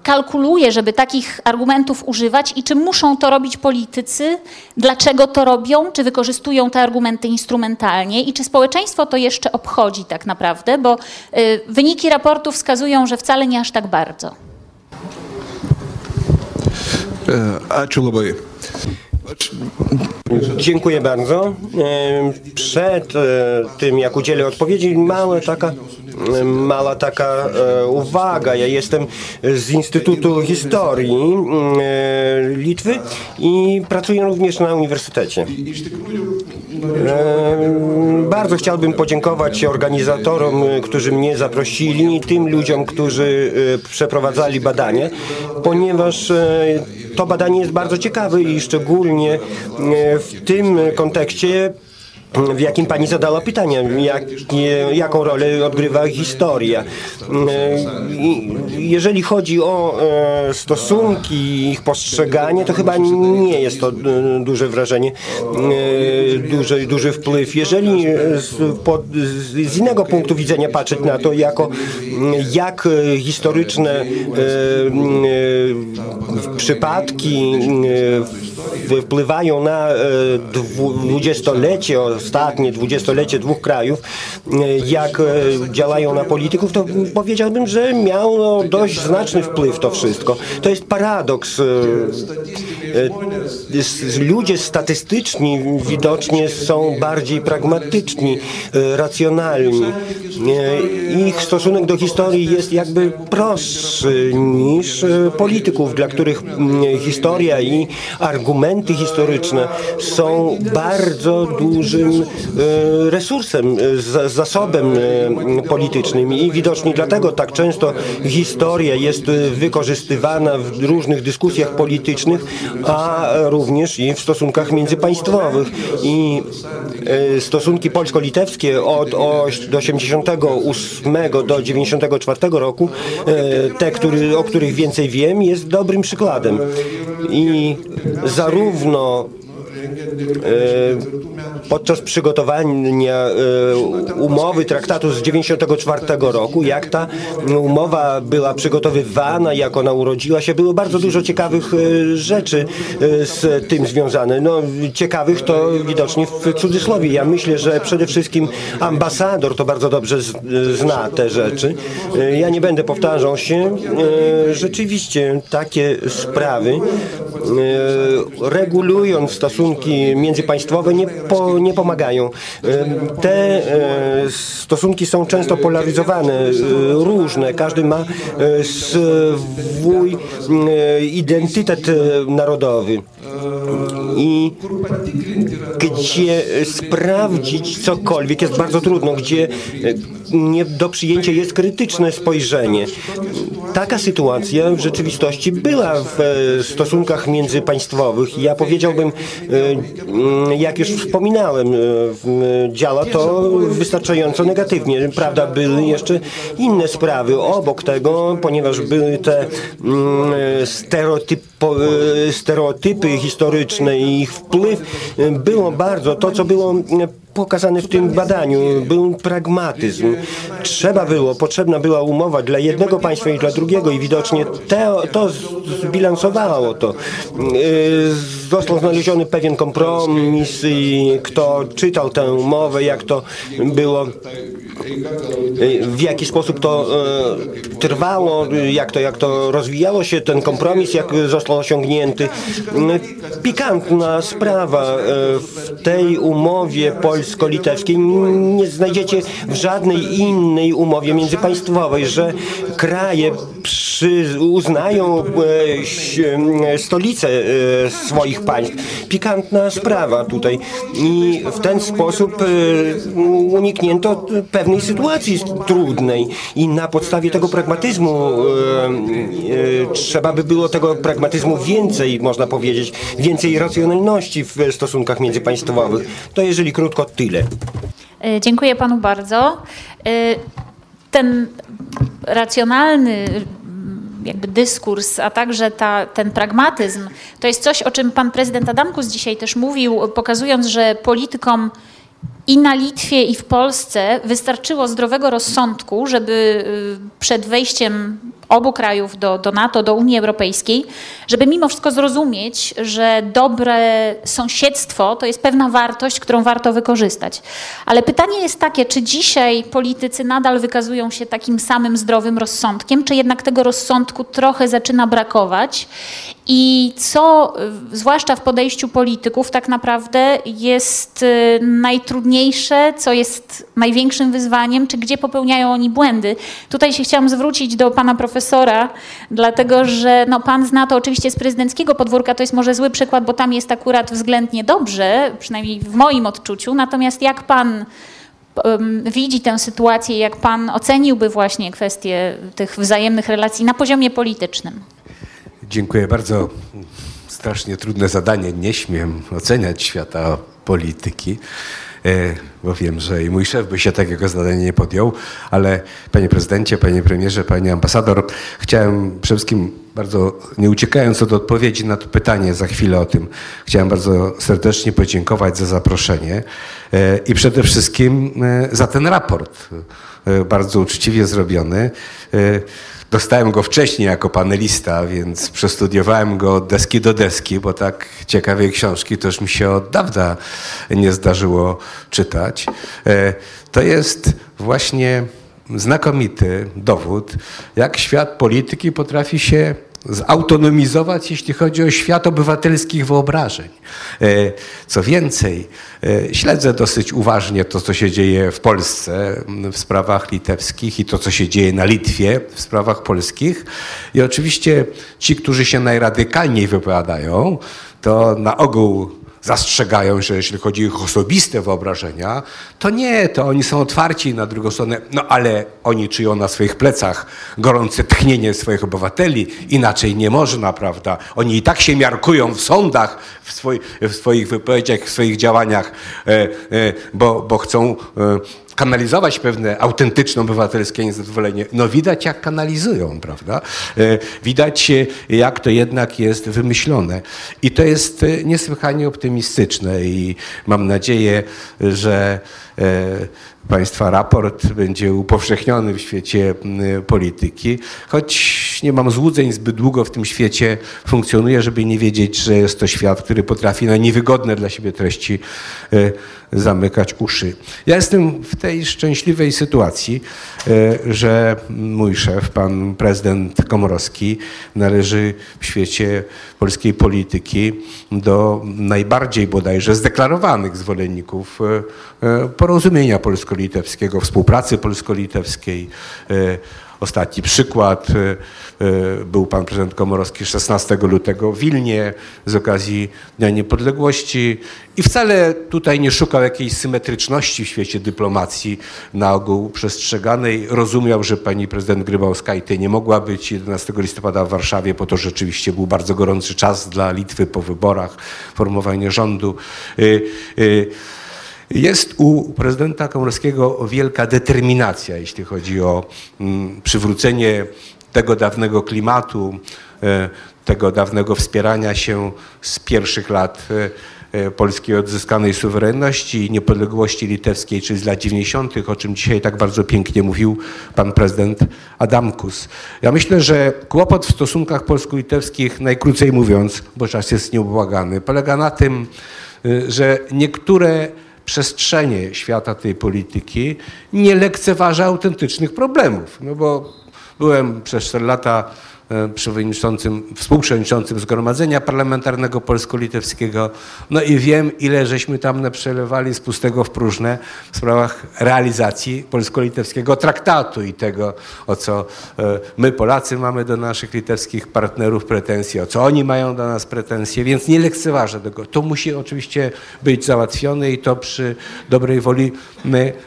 kalkuluje, żeby takich argumentów używać i czy muszą to robić politycy, dlaczego to robią, czy wykorzystują te argumenty instrumentalnie i czy społeczeństwo to jeszcze obchodzi tak naprawdę, bo y, wyniki raportu wskazują, że wcale nie aż tak bardzo. E, Ačiū labai. Dziękuję bardzo. Przed e, tym, jak udzielę odpowiedzi, mała taka, mała taka e, uwaga. Ja jestem z Instytutu Historii e, Litwy i pracuję również na uniwersytecie. Bardzo chciałbym podziękować organizatorom, którzy mnie zaprosili i tym ludziom, którzy przeprowadzali badanie, ponieważ to badanie jest bardzo ciekawe i szczególnie e, w tym kontekście w jakim pani zadała pytanie, jak, jaką rolę odgrywa historia. E, jeżeli chodzi o e, stosunki, ich postrzeganie, to chyba nie jest to duże wrażenie, duży, duży wpływ. Jeżeli z innego punktu widzenia patrzeć na to, jako jak historyczne przypadki wpływają na dwudziestolecie, ostatnie dwudziestolecie dwóch krajów, jak działają na polityków, to powiedziałbym, że miało dość znaczny wpływ to wszystko. To jest paradoks. Ludzie statystyczni widocznie są bardziej pragmatyczni, racjonalni. Ich stosunek do historii jest jakby prostszy niż polityków, dla których historia i argumenty historyczne są bardzo dużym e, resursem, e, zasobem e, politycznym i widocznie dlatego tak często historia jest wykorzystywana w różnych dyskusjach politycznych, a również i w stosunkach międzypaństwowych. I stosunki polsko-litewskie od 88 do 94 roku, te, który, o których więcej wiem, jest dobrym przykładem. I zarówno E, podczas przygotowania e, umowy traktatu z 1994 roku, jak ta umowa była przygotowywana, jak ona urodziła się, było bardzo dużo ciekawych e, rzeczy z tym związane. No, ciekawych to widocznie w cudzysłowie. Ja myślę, że przede wszystkim ambasador to bardzo dobrze zna te rzeczy. Ja nie będę powtarzał się. Rzeczywiście takie sprawy regulując stosunki międzypaństwowe nie, po, nie pomagają. Te e, stosunki są często polaryzowane, e, różne. Każdy ma e, swój identytet narodowy. I gdzie sprawdzić cokolwiek jest bardzo trudno, gdzie nie do przyjęcia jest krytyczne spojrzenie. Taka sytuacja w rzeczywistości była w stosunkach międzypaństwowych. Ja powiedziałbym, jak już wspominałem, działa to wystarczająco negatywnie. Prawda, były jeszcze inne sprawy obok tego, ponieważ były te stereotypy stereotypy historyczne i ich wpływ było bardzo to, co było pokazane w tym badaniu. Był pragmatyzm. Trzeba było, potrzebna była umowa dla jednego państwa i dla drugiego i widocznie te, to zbilansowało to. Yy, został znaleziony pewien kompromis i kto czytał tę umowę, jak to było, w jaki sposób to yy, trwało, jak to, jak to rozwijało się, ten kompromis, jak został osiągnięty. Pikantna sprawa w tej umowie polsko-litewskiej nie znajdziecie w żadnej innej umowie międzypaństwowej, że kraje przy, uznają e, stolice e, swoich państw. Pikantna sprawa tutaj. I w ten sposób e, uniknięto pewnej sytuacji trudnej. I na podstawie tego pragmatyzmu trzeba by było tego pragmatyzmu więcej, można powiedzieć, więcej racjonalności w stosunkach międzypaństwowych. To jeżeli krótko, tyle. E, dziękuję panu bardzo. Ten racjonalny jakby dyskurs, a także ta, ten pragmatyzm, to jest coś, o czym pan prezydent Adamkus dzisiaj też mówił, pokazując, że politykom i na Litwie, i w Polsce wystarczyło zdrowego rozsądku, żeby y, przed wejściem obu krajów do, do NATO, do Unii Europejskiej, żeby mimo wszystko zrozumieć, że dobre sąsiedztwo to jest pewna wartość, którą warto wykorzystać. Ale pytanie jest takie, czy dzisiaj politycy nadal wykazują się takim samym zdrowym rozsądkiem, czy jednak tego rozsądku trochę zaczyna brakować i co, zwłaszcza w podejściu polityków, tak naprawdę jest y, co jest największym wyzwaniem, czy gdzie popełniają oni błędy. Tutaj się chciałam zwrócić do pana profesora, dlatego że no, pan zna to oczywiście z prezydenckiego podwórka, to jest może zły przykład, bo tam jest akurat względnie dobrze, przynajmniej w moim odczuciu. Natomiast jak pan widzi tę sytuację, jak pan oceniłby właśnie kwestię tych wzajemnych relacji na poziomie politycznym? Dziękuję bardzo. Strasznie trudne zadanie. Nie śmiem oceniać świata polityki, bo wiem, że i mój szef by się takiego zadania nie podjął, ale panie prezydencie, panie premierze, panie ambasador, chciałem przede wszystkim bardzo, nie uciekając od odpowiedzi na to pytanie, za chwilę o tym, chciałem bardzo serdecznie podziękować za zaproszenie e, i przede wszystkim e, za ten raport, bardzo uczciwie zrobiony dostałem go wcześniej jako panelista, więc przestudiowałem go od deski do deski, bo tak ciekawej książki już mi się od dawna nie zdarzyło czytać. E, to jest właśnie znakomity dowód, jak świat polityki potrafi się zautonomizować, jeśli chodzi o świat obywatelskich wyobrażeń. E, co więcej, e, śledzę dosyć uważnie to, co się dzieje w Polsce w sprawach litewskich i to, co się dzieje na Litwie w sprawach polskich. I oczywiście ci, którzy się najradykalniej wypowiadają, to na ogół zastrzegają, że jeśli chodzi o ich osobiste wyobrażenia, to nie, to oni są otwarci na drugą stronę, no ale oni czują na swoich plecach gorące tchnienie swoich obywateli, inaczej nie można, prawda? Oni i tak się miarkują w sądach, w, swoi, w swoich wypowiedziach, w swoich działaniach, e, e, bo, bo chcą e, kanalizować pewne autentyczne obywatelskie niezadowolenie. No widać jak kanalizują, prawda? E, widać jak to jednak jest wymyślone. I to jest e, niesłychanie optymistyczne i mam nadzieję, że e, Państwa raport będzie upowszechniony w świecie polityki, choć nie mam złudzeń, zbyt długo w tym świecie funkcjonuję, żeby nie wiedzieć, że jest to świat, który potrafi na niewygodne dla siebie treści zamykać uszy. Ja jestem w tej szczęśliwej sytuacji, że mój szef, pan prezydent Komorowski, należy w świecie polskiej polityki do najbardziej bodajże zdeklarowanych zwolenników porozumienia polsko-litewskiego, współpracy polsko-litewskiej. Ostatni przykład był pan prezydent Komorowski 16 lutego w Wilnie z okazji Dnia Niepodległości i wcale tutaj nie szukał jakiejś symetryczności w świecie dyplomacji na ogół przestrzeganej. Rozumiał, że pani prezydent Grybauskajty nie mogła być 11 listopada w Warszawie, po to rzeczywiście był bardzo gorący czas dla Litwy po wyborach, formowanie rządu. Jest u prezydenta Komorowskiego wielka determinacja, jeśli chodzi o mm, przywrócenie tego dawnego klimatu, e, tego dawnego wspierania się z pierwszych lat e, e, polskiej odzyskanej suwerenności i niepodległości litewskiej, czyli z lat 90., o czym dzisiaj tak bardzo pięknie mówił pan prezydent Adamkus. Ja myślę, że kłopot w stosunkach polsko-litewskich, najkrócej mówiąc, bo czas jest nieubłagany, polega na tym, że niektóre przestrzenie świata tej polityki nie lekceważa autentycznych problemów. No bo byłem przez 4 lata przewodniczącym, współprzewodniczącym Zgromadzenia Parlamentarnego Polsko-Litewskiego. No i wiem, ile żeśmy tam przelewali z pustego w próżne w sprawach realizacji polsko-litewskiego traktatu i tego, o co e, my Polacy mamy do naszych litewskich partnerów pretensje, o co oni mają do nas pretensje, więc nie lekceważę tego. To musi oczywiście być załatwione i to przy dobrej woli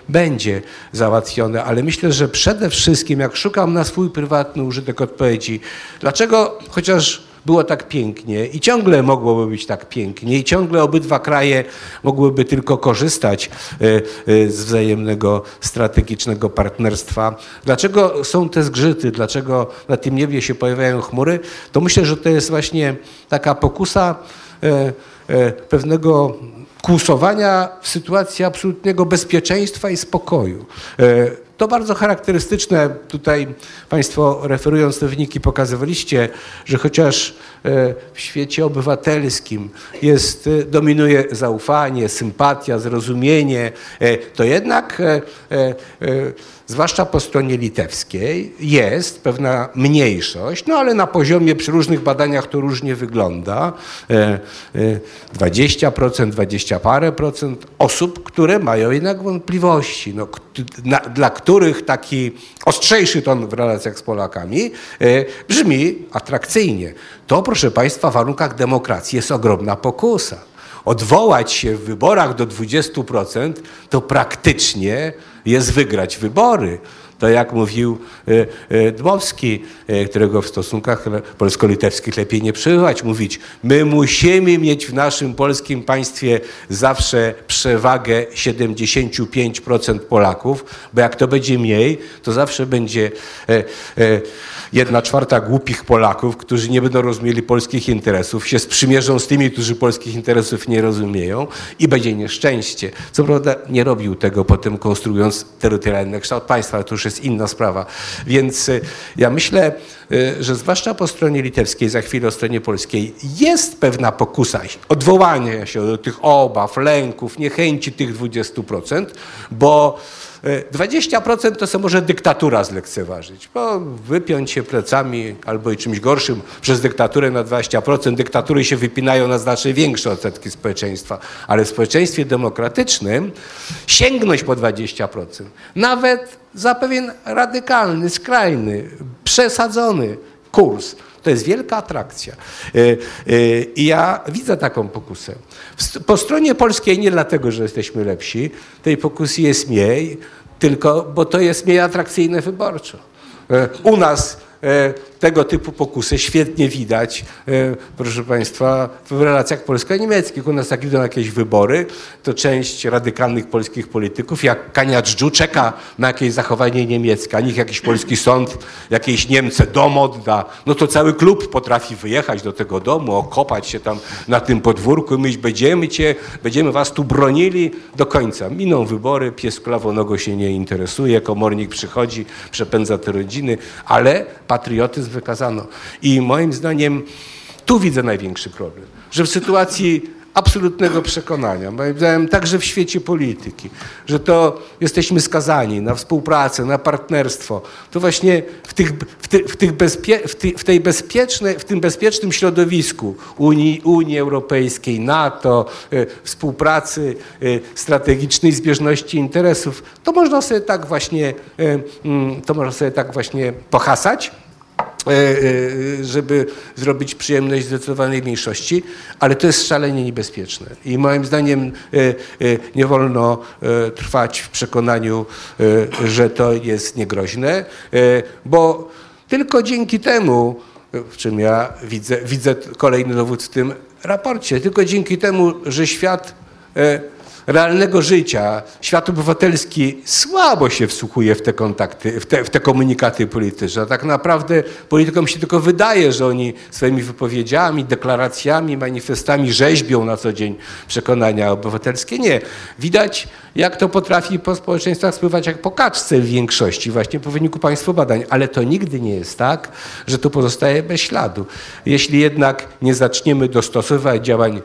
będzie załatwione, ale myślę, że przede wszystkim, jak szukam na swój prywatny użytek odpowiedzi, Dlaczego chociaż było tak pięknie i ciągle mogłoby być tak pięknie i ciągle obydwa kraje mogłyby tylko korzystać e, e, z wzajemnego strategicznego partnerstwa. Dlaczego są te zgrzyty, dlaczego na tym niebie się pojawiają chmury, to myślę, że to jest właśnie taka pokusa e, pewnego kłusowania w sytuacji absolutnego bezpieczeństwa i spokoju. To bardzo charakterystyczne. Tutaj Państwo referując te wyniki pokazywaliście, że chociaż e, w świecie obywatelskim jest, e, dominuje zaufanie, sympatia, zrozumienie, e, to jednak zwłaszcza po stronie litewskiej, jest pewna mniejszość, no ale na poziomie przy różnych badaniach to różnie wygląda. 20%, 20 parę procent osób, które mają jednak wątpliwości, no, dla których taki ostrzejszy ton w relacjach z Polakami e, brzmi atrakcyjnie. To, proszę Państwa, w warunkach demokracji jest ogromna pokusa odwołać się w wyborach do 20%, to praktycznie jest wygrać wybory. To jak mówił e, e, Dmowski, e, którego w stosunkach polsko-litewskich lepiej nie przebywać, mówić, my musimy mieć w naszym polskim państwie zawsze przewagę 75% Polaków, bo jak to będzie mniej, to zawsze będzie jedna czwarta głupich Polaków, którzy nie będą rozumieli polskich interesów, się sprzymierzą z tymi, którzy polskich interesów nie rozumieją i będzie nieszczęście. Co prawda nie robił tego potem konstruując terytorialny kształt państwa, ale to już jest jest inna sprawa. Więc y, ja myślę, y, że zwłaszcza po stronie litewskiej, za chwilę o stronie polskiej, jest pewna pokusa odwołania się do tych obaw, lęków, niechęci tych 20%, bo 20% to sobie może dyktatura zlekceważyć, bo wypiąć się plecami albo i czymś gorszym przez dyktaturę na 20%, dyktatury się wypinają na znacznie większe odsetki społeczeństwa, ale w społeczeństwie demokratycznym sięgnąć po 20%, nawet za pewien radykalny, skrajny, przesadzony kurs, to jest wielka atrakcja. E, e, I ja widzę taką pokusę. Po stronie polskiej nie dlatego, że jesteśmy lepsi, tej pokusy jest mniej, tylko bo to jest mniej atrakcyjne wyborczo. E, u nas tego typu pokusy świetnie widać, e, proszę Państwa, w relacjach polsko-niemieckich. U nas jak idą jakieś wybory, to część radykalnych polskich polityków, jak Kania Dżdżu, czeka na jakieś zachowanie niemieckie, a niech jakiś polski sąd, jakieś Niemce dom odda, no to cały klub potrafi wyjechać do tego domu, okopać się tam na tym podwórku i myśleć, będziemy cię, będziemy was tu bronili do końca. Miną wybory, pies klawonogo się nie interesuje, komornik przychodzi, przepędza te rodziny, ale patriotyzm wykazano. I moim zdaniem tu widzę największy problem, że w sytuacji absolutnego przekonania, moim zdaniem także w świecie polityki, że to jesteśmy skazani na współpracę, na partnerstwo, to właśnie w, tych, w, ty, w, tych bezpie, w, ty, w, tej bezpiecznej, w tym bezpiecznym środowisku Unii, Unii Europejskiej, NATO, y, współpracy y, strategicznej, zbieżności interesów, to można sobie tak właśnie, y, mm, to można sobie tak właśnie pohasać, żeby zrobić przyjemność zdecydowanej mniejszości, ale to jest szalenie niebezpieczne. I moim zdaniem e, nie wolno trwać w przekonaniu, że to jest niegroźne, bo tylko dzięki temu, w czym ja widzę, widzę kolejny dowód w tym raporcie, tylko dzięki temu, że świat realnego życia, świat obywatelski słabo się wsłuchuje w te kontakty, w te, w te komunikaty polityczne. Tak naprawdę politykom się tylko wydaje, że oni swoimi wypowiedziami, deklaracjami, manifestami rzeźbią na co dzień przekonania obywatelskie. Nie. Widać, jak to potrafi po społeczeństwach spływać jak po kaczce w większości, właśnie po wyniku państwa badań. Ale to nigdy nie jest tak, że to pozostaje bez śladu. Jeśli jednak nie zaczniemy dostosowywać działań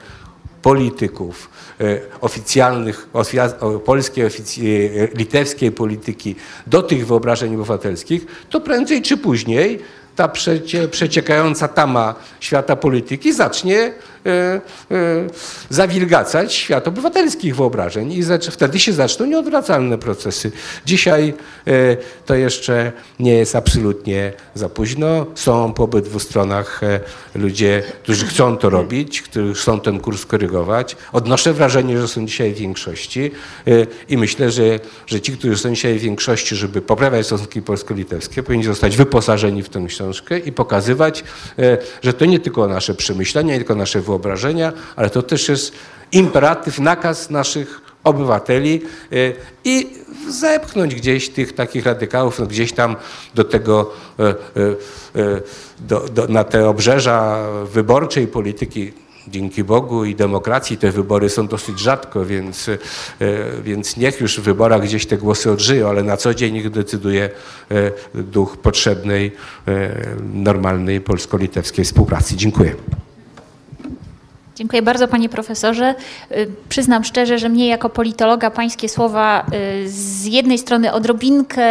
polityków, e, oficjalnych, polskiej, e, litewskiej polityki do tych wyobrażeń obywatelskich, to prędzej czy później ta przecie, przeciekająca tama świata polityki zacznie zawilgacać świat obywatelskich wyobrażeń i wtedy się zaczną nieodwracalne procesy. Dzisiaj e, to jeszcze nie jest absolutnie za późno. Są po obydwu stronach ludzie, którzy chcą to robić, którzy chcą ten kurs korygować. Odnoszę wrażenie, że są dzisiaj w większości i myślę, że, że ci, którzy są dzisiaj w większości, żeby poprawiać stosunki polsko-litewskie, powinni zostać wyposażeni w tę książkę i pokazywać, e, że to nie tylko nasze przemyślenia, nie tylko nasze wyobrażenia, ale to też jest imperatyw, nakaz naszych obywateli e, i zepchnąć gdzieś tych takich radykałów, no gdzieś tam do tego, e, do, do, na te obrzeża wyborczej polityki dzięki Bogu i demokracji te wybory są dosyć rzadko, więc, więc niech już w wyborach gdzieś te głosy odżyją, ale na co dzień niech decyduje duch potrzebnej, normalnej polsko-litewskiej współpracy. Dziękuję. Dziękuję bardzo panie profesorze. Y, przyznam szczerze, że mnie jako politologa pańskie słowa y, z jednej strony odrobinkę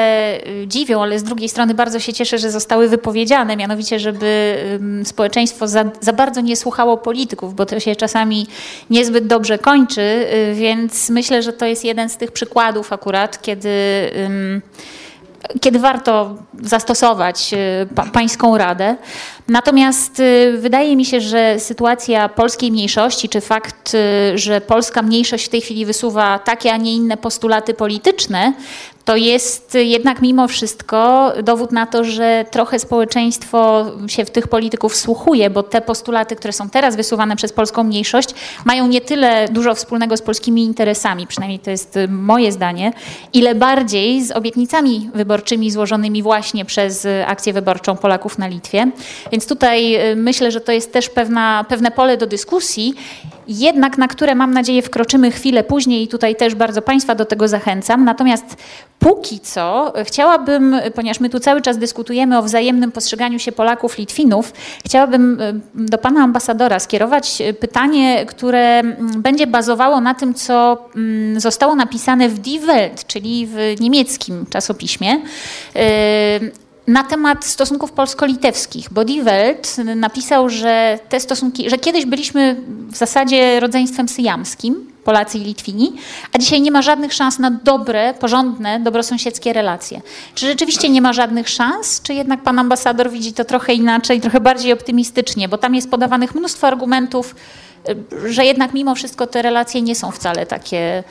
y, dziwią, ale z drugiej strony bardzo się cieszę, że zostały wypowiedziane, mianowicie, żeby społeczeństwo za, za bardzo nie słuchało polityków, bo to się czasami niezbyt dobrze kończy, więc myślę, że to jest jeden z tych przykładów akurat, kiedy kiedy warto zastosować pańską radę. Natomiast y, wydaje mi się, że sytuacja polskiej mniejszości, czy fakt, y, że polska mniejszość w tej chwili wysuwa takie, a nie inne postulaty polityczne, to jest jednak mimo wszystko dowód na to, że trochę społeczeństwo się w tych polityków wsłuchuje, bo te postulaty, które są teraz wysuwane przez polską mniejszość, mają nie tyle dużo wspólnego z polskimi interesami, przynajmniej to jest y, moje zdanie, ile bardziej z obietnicami wyborczymi złożonymi właśnie przez akcję wyborczą Polaków na Litwie. Więc tutaj y, myślę, że to jest też pewna, pewne pole do dyskusji. Jednak na które mam nadzieję wkroczymy chwilę później i tutaj też bardzo Państwa do tego zachęcam. Natomiast póki co chciałabym, ponieważ my tu cały czas dyskutujemy o wzajemnym postrzeganiu się Polaków, Litwinów, chciałabym y, do Pana Ambasadora skierować pytanie, które będzie bazowało na tym, co zostało napisane w Die Welt, czyli w niemieckim czasopiśmie y, na temat stosunków polsko-litewskich, bo Die Welt napisał, że te stosunki, że kiedyś byliśmy w zasadzie rodzeństwem syjamskim, Polacy i Litwini, a dzisiaj nie ma żadnych szans na dobre, porządne, dobrosąsiedzkie relacje. Czy rzeczywiście nie ma żadnych szans, czy jednak pan ambasador widzi to trochę inaczej, trochę bardziej optymistycznie, bo tam jest podawanych mnóstwo argumentów, że jednak mimo wszystko te relacje nie są wcale takie,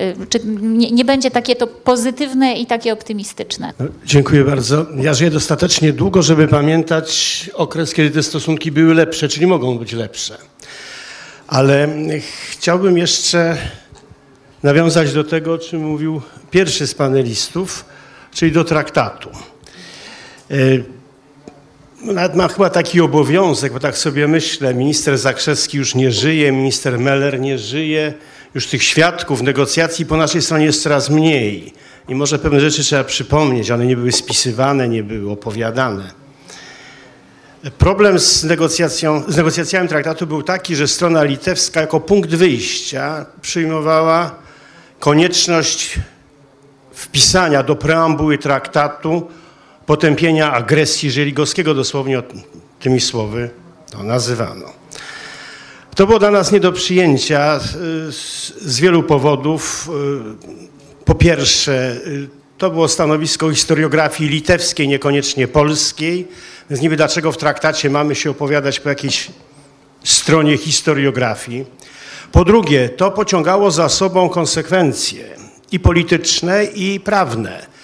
y, czy nie, nie, będzie takie to pozytywne i takie optymistyczne. No, dziękuję bardzo. Ja żyję dostatecznie długo, żeby pamiętać okres, kiedy te stosunki były lepsze, czyli mogą być lepsze. Ale chciałbym jeszcze nawiązać do tego, o czym mówił pierwszy z panelistów, czyli do traktatu. Nawet ma chyba taki obowiązek, bo tak sobie myślę, minister Zakrzewski już nie żyje, minister Meller nie żyje, już tych świadków negocjacji po naszej stronie jest coraz mniej. I może pewne rzeczy trzeba przypomnieć, one nie były spisywane, nie były opowiadane. Problem z, negocjacją, z negocjacjami traktatu był taki, że strona litewska jako punkt wyjścia przyjmowała konieczność wpisania do preambuły traktatu potępienia agresji żeligowskiego, dosłownie tymi słowy to nazywano. To było dla nas nie do przyjęcia z wielu powodów. Po pierwsze, to było stanowisko historiografii litewskiej, niekoniecznie polskiej, więc niby dlaczego w traktacie mamy się opowiadać po jakiejś stronie historiografii. Po drugie, to pociągało za sobą konsekwencje i polityczne, i prawne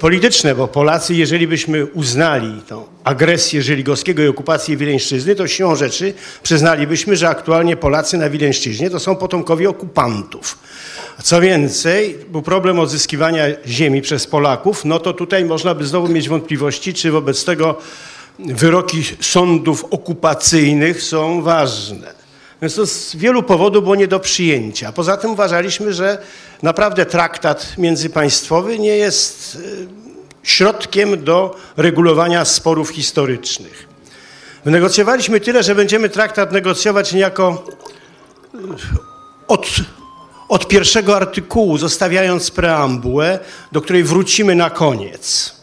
polityczne, bo Polacy, jeżeli byśmy uznali tą agresję Żeligowskiego i okupację Wileńszczyzny, to siłą rzeczy przyznalibyśmy, że aktualnie Polacy na Wileńszczyźnie to są potomkowie okupantów. Co więcej, był problem odzyskiwania ziemi przez Polaków, no to tutaj można by znowu mieć wątpliwości, czy wobec tego wyroki sądów okupacyjnych są ważne. Więc to z wielu powodów było nie do przyjęcia. Poza tym uważaliśmy, że naprawdę traktat międzypaństwowy nie jest y, środkiem do regulowania sporów historycznych. Wynegocjowaliśmy tyle, że będziemy traktat negocjować niejako y, od, od pierwszego artykułu, zostawiając preambułę, do której wrócimy na koniec.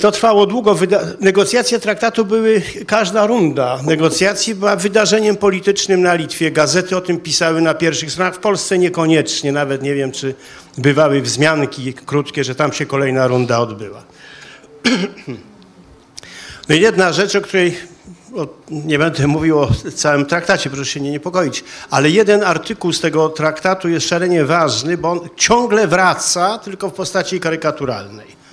To trwało długo. Negocjacje traktatu były, każda runda negocjacji była wydarzeniem politycznym na Litwie. Gazety o tym pisały na pierwszych stronach, w Polsce niekoniecznie. Nawet nie wiem, czy bywały wzmianki krótkie, że tam się kolejna runda odbyła. No i jedna rzecz, o której o, nie będę mówił o całym traktacie, proszę się nie niepokoić, ale jeden artykuł z tego traktatu jest szalenie ważny, bo on ciągle wraca, tylko w postaci karykaturalnej.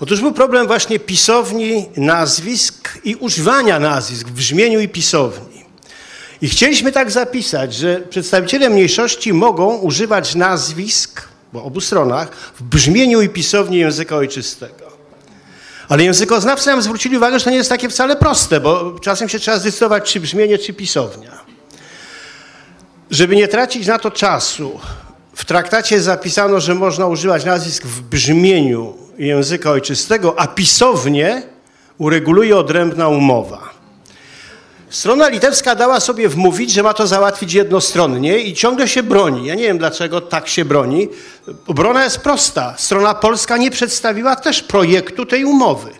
Otóż był problem właśnie pisowni nazwisk i używania nazwisk w brzmieniu i pisowni. I chcieliśmy tak zapisać, że przedstawiciele mniejszości mogą używać nazwisk, bo obu stronach, w brzmieniu i pisowni języka ojczystego. Ale językoznawcy nam zwrócili uwagę, że to nie jest takie wcale proste, bo czasem się trzeba zdecydować, czy brzmienie, czy pisownia. Żeby nie tracić na to czasu, w traktacie zapisano, że można używać nazwisk w brzmieniu języka ojczystego, a pisownie ureguluje odrębna umowa. Strona litewska dała sobie wmówić, że ma to załatwić jednostronnie i ciągle się broni. Ja nie wiem, dlaczego tak się broni. Obrona jest prosta. Strona polska nie przedstawiła też projektu tej umowy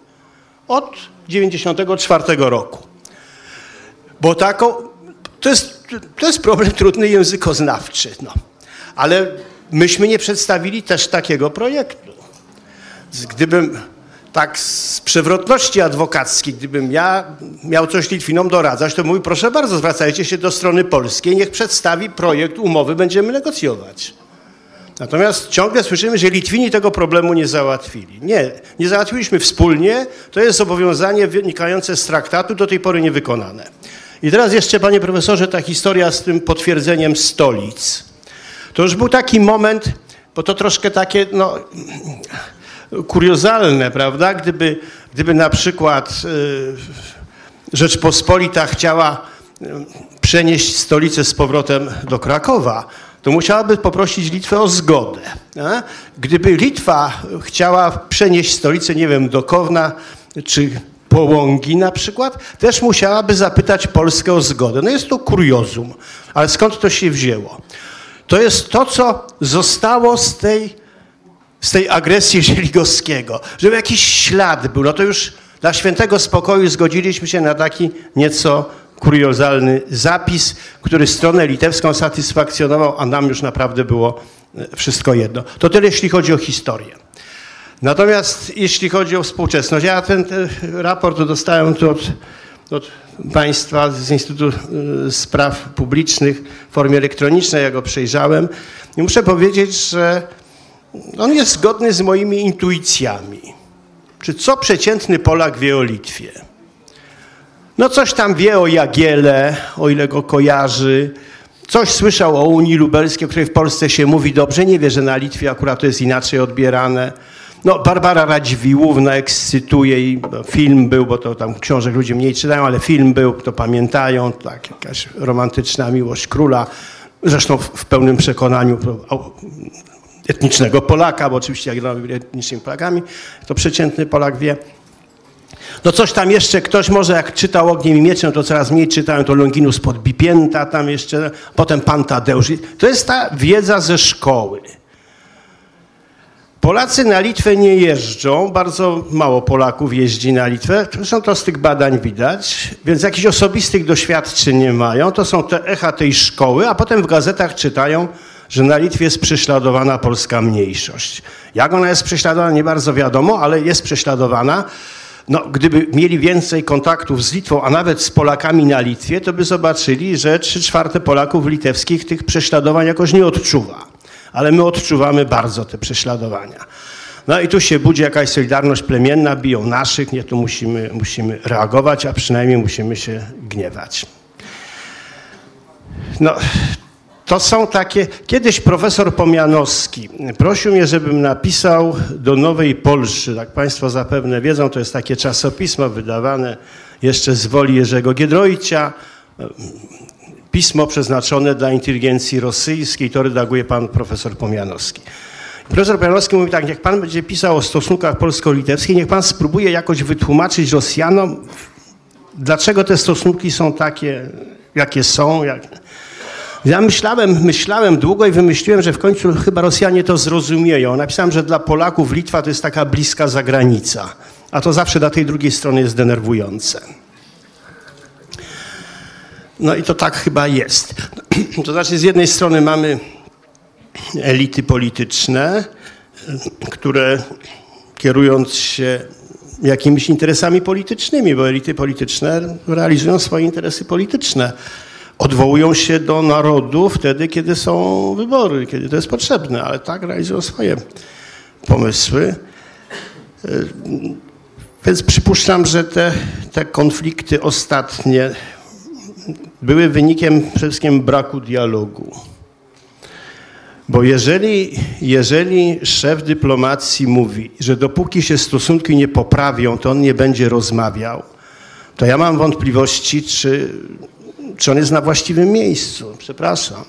od 1994 roku. Bo taką, to jest, to jest problem trudny językoznawczy. No. Ale myśmy nie przedstawili też takiego projektu. Gdybym tak z przewrotności adwokackiej, gdybym ja miał coś Litwinom doradzać, to mówił, proszę bardzo, zwracajcie się do strony polskiej, niech przedstawi projekt umowy, będziemy negocjować. Natomiast ciągle słyszymy, że Litwini tego problemu nie załatwili. Nie, nie załatwiliśmy wspólnie, to jest zobowiązanie wynikające z traktatu, do tej pory niewykonane. I teraz jeszcze, panie profesorze, ta historia z tym potwierdzeniem stolic. To już był taki moment, bo to troszkę takie, no, kuriozalne, prawda? Gdyby, gdyby na przykład y, Rzeczpospolita chciała y, przenieść stolicę z powrotem do Krakowa, to musiałaby poprosić Litwę o zgodę. Gdyby Litwa chciała przenieść stolicę, nie wiem, do Kowna czy Połągi na przykład, też musiałaby zapytać Polskę o zgodę. No jest to kuriozum, ale skąd to się wzięło? To jest to, co zostało z tej, z tej agresji Żeligowskiego, żeby jakiś ślad był. No to już dla świętego spokoju zgodziliśmy się na taki nieco kuriozalny zapis, który stronę litewską satysfakcjonował, a nam już naprawdę było e, wszystko jedno. To tyle, jeśli chodzi o historię. Natomiast jeśli chodzi o współczesność, ja ten, ten raport dostałem tu od, od Państwa z Instytutu e, Spraw Publicznych w formie elektronicznej, ja go przejrzałem i muszę powiedzieć, że on jest zgodny z moimi intuicjami. Czy co przeciętny Polak wie o Litwie? No coś tam wie o Jagiele, o ile go kojarzy. Coś słyszał o Unii Lubelskiej, o której w Polsce się mówi dobrze. Nie wie, że na Litwie akurat to jest inaczej odbierane. No, Barbara Radziwiłłówna ekscytuje i no, film był, bo to tam książek ludzie mniej czytają, ale film był, to pamiętają, tak, jakaś romantyczna miłość króla, zresztą w pełnym przekonaniu etnicznego Polaka, bo oczywiście jak byli etnicznymi Polakami, to przeciętny Polak wie. No coś tam jeszcze, ktoś może jak czytał Ogniem i Mieczem, to coraz mniej czytałem, to Longinus pod Bipięta tam jeszcze, potem Pan Tadeusz. To jest ta wiedza ze szkoły. Polacy na Litwę nie jeżdżą, bardzo mało Polaków jeździ na Litwę, zresztą to z tych badań widać, więc jakichś osobistych doświadczeń nie mają. To są te echa tej szkoły, a potem w gazetach czytają, że na Litwie jest prześladowana polska mniejszość. Jak ona jest prześladowana, nie bardzo wiadomo, ale jest prześladowana. No, gdyby mieli więcej kontaktów z Litwą, a nawet z Polakami na Litwie, to by zobaczyli, że trzy czwarte Polaków litewskich tych prześladowań jakoś nie odczuwa. Ale my odczuwamy bardzo te prześladowania. No i tu się budzi jakaś solidarność plemienna, biją naszych, nie, tu musimy, musimy reagować, a przynajmniej musimy się gniewać. No, to są takie. Kiedyś profesor Pomianowski prosił mnie, żebym napisał do Nowej Polszy. Tak Państwo zapewne wiedzą, to jest takie czasopismo wydawane jeszcze z woli Jerzego Giedroycia. Pismo przeznaczone dla inteligencji rosyjskiej. To redaguje pan profesor Pomianowski. Profesor Pomianowski mówi tak, niech pan będzie pisał o stosunkach polsko-litewskich, niech pan spróbuje jakoś wytłumaczyć Rosjanom, dlaczego te stosunki są takie, jakie są. Jak... Ja myślałem, myślałem długo i wymyśliłem, że w końcu chyba Rosjanie to zrozumieją. Napisałem, że dla Polaków Litwa to jest taka bliska zagranica, a to zawsze dla tej drugiej strony jest denerwujące. No i to tak chyba jest. To znaczy, z jednej strony mamy elity polityczne, które kierując się jakimiś interesami politycznymi, bo elity polityczne realizują swoje interesy polityczne odwołują się do narodu wtedy, kiedy są wybory, kiedy to jest potrzebne, ale tak realizują swoje pomysły. Więc przypuszczam, że te, te konflikty ostatnie były wynikiem przede wszystkim braku dialogu. Bo jeżeli, jeżeli szef dyplomacji mówi, że dopóki się stosunki nie poprawią, to on nie będzie rozmawiał, to ja mam wątpliwości, czy czy on jest na właściwym miejscu. Przepraszam.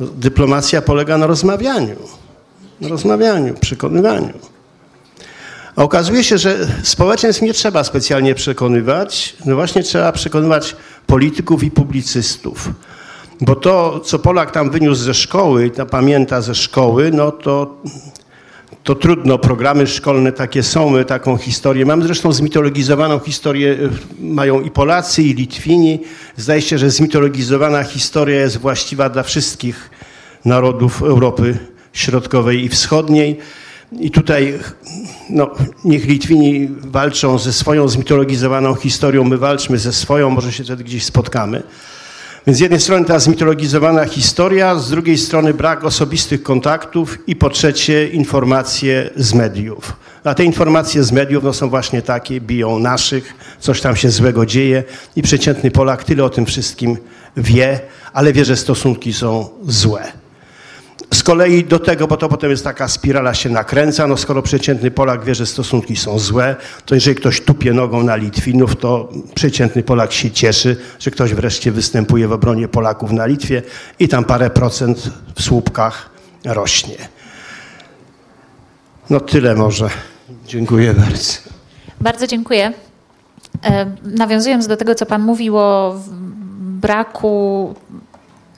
Dyplomacja polega na rozmawianiu. Na rozmawianiu, przekonywaniu. A okazuje się, że społeczeństw nie trzeba specjalnie przekonywać. No właśnie trzeba przekonywać polityków i publicystów. Bo to, co Polak tam wyniósł ze szkoły i pamięta ze szkoły, no to to trudno, programy szkolne takie są, my taką historię mamy. Zresztą zmitologizowaną historię y, mają i Polacy, i Litwini. Zdaje się, że zmitologizowana historia jest właściwa dla wszystkich narodów Europy Środkowej i Wschodniej. I tutaj no, niech Litwini walczą ze swoją zmitologizowaną historią, my walczmy ze swoją, może się wtedy gdzieś spotkamy. Więc z jednej strony ta zmitologizowana historia, z drugiej strony brak osobistych kontaktów i po trzecie informacje z mediów. A te informacje z mediów no, są właśnie takie, biją naszych, coś tam się złego dzieje i przeciętny Polak tyle o tym wszystkim wie, ale wie, że stosunki są złe. Z kolei do tego, bo to potem jest taka spirala się nakręca, no skoro przeciętny Polak wie, że stosunki są złe, to jeżeli ktoś tupie nogą na Litwinów, to przeciętny Polak się cieszy, że ktoś wreszcie występuje w obronie Polaków na Litwie i tam parę procent w słupkach rośnie. No tyle może. Dziękuję bardzo. Bardzo dziękuję. E, nawiązując do tego, co Pan mówił o braku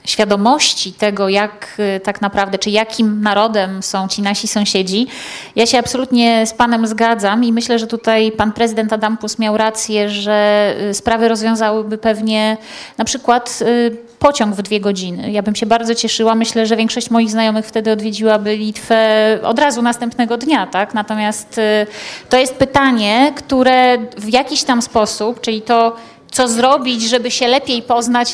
świadomości tego, jak y, tak naprawdę, czy jakim narodem są ci nasi sąsiedzi. Ja się absolutnie z Panem zgadzam i myślę, że tutaj Pan Prezydent Adampus miał rację, że y, sprawy rozwiązałyby pewnie na przykład y, pociąg w dwie godziny. Ja bym się bardzo cieszyła. Myślę, że większość moich znajomych wtedy odwiedziłaby Litwę od razu następnego dnia, tak? Natomiast to jest pytanie, które w jakiś tam sposób, czyli to, co zrobić, żeby się lepiej poznać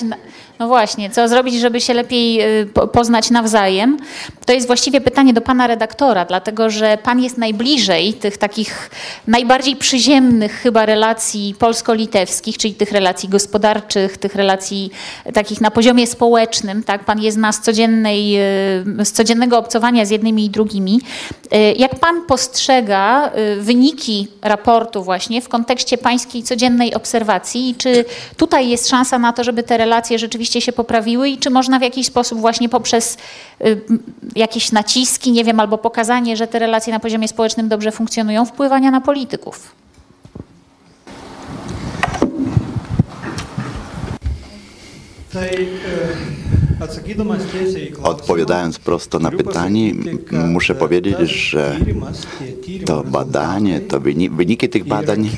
no właśnie, co zrobić, żeby się lepiej y, poznać nawzajem? To jest właściwie pytanie do pana redaktora, dlatego że pan jest najbliżej tych takich najbardziej przyziemnych chyba relacji polsko-litewskich, czyli tych relacji gospodarczych, tych relacji takich na poziomie społecznym. Tak? Pan jest na codziennej, y, z codziennego obcowania z jednymi i drugimi. Y, jak pan postrzega wyniki raportu właśnie w kontekście pańskiej codziennej obserwacji? Czy tutaj jest szansa na to, żeby te relacje rzeczywiście rzeczywiście się poprawiły i czy można w jakiś sposób właśnie poprzez y, jakieś naciski, nie wiem, albo pokazanie, że te relacje na poziomie społecznym dobrze funkcjonują, wpływania na polityków? Odpowiadając prosto na pytanie, muszę powiedzieć, że to badanie, to wyniki tych badań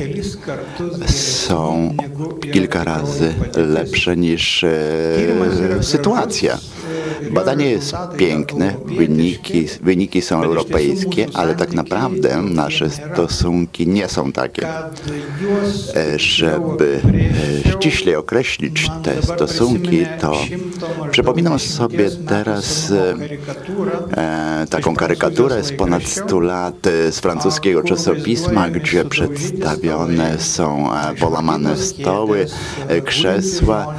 są kilka razy lepsze niż e, sytuacja. Badanie jest piękne, wyniki, wyniki są europejskie, ale tak naprawdę nasze stosunki nie są takie. E, żeby e, ściśle określić te stosunki, to przypominam sobie teraz e, taką karykaturę z ponad 100 lat z francuskiego czasopisma, gdzie przedstawione są połamane stoły, krzesła,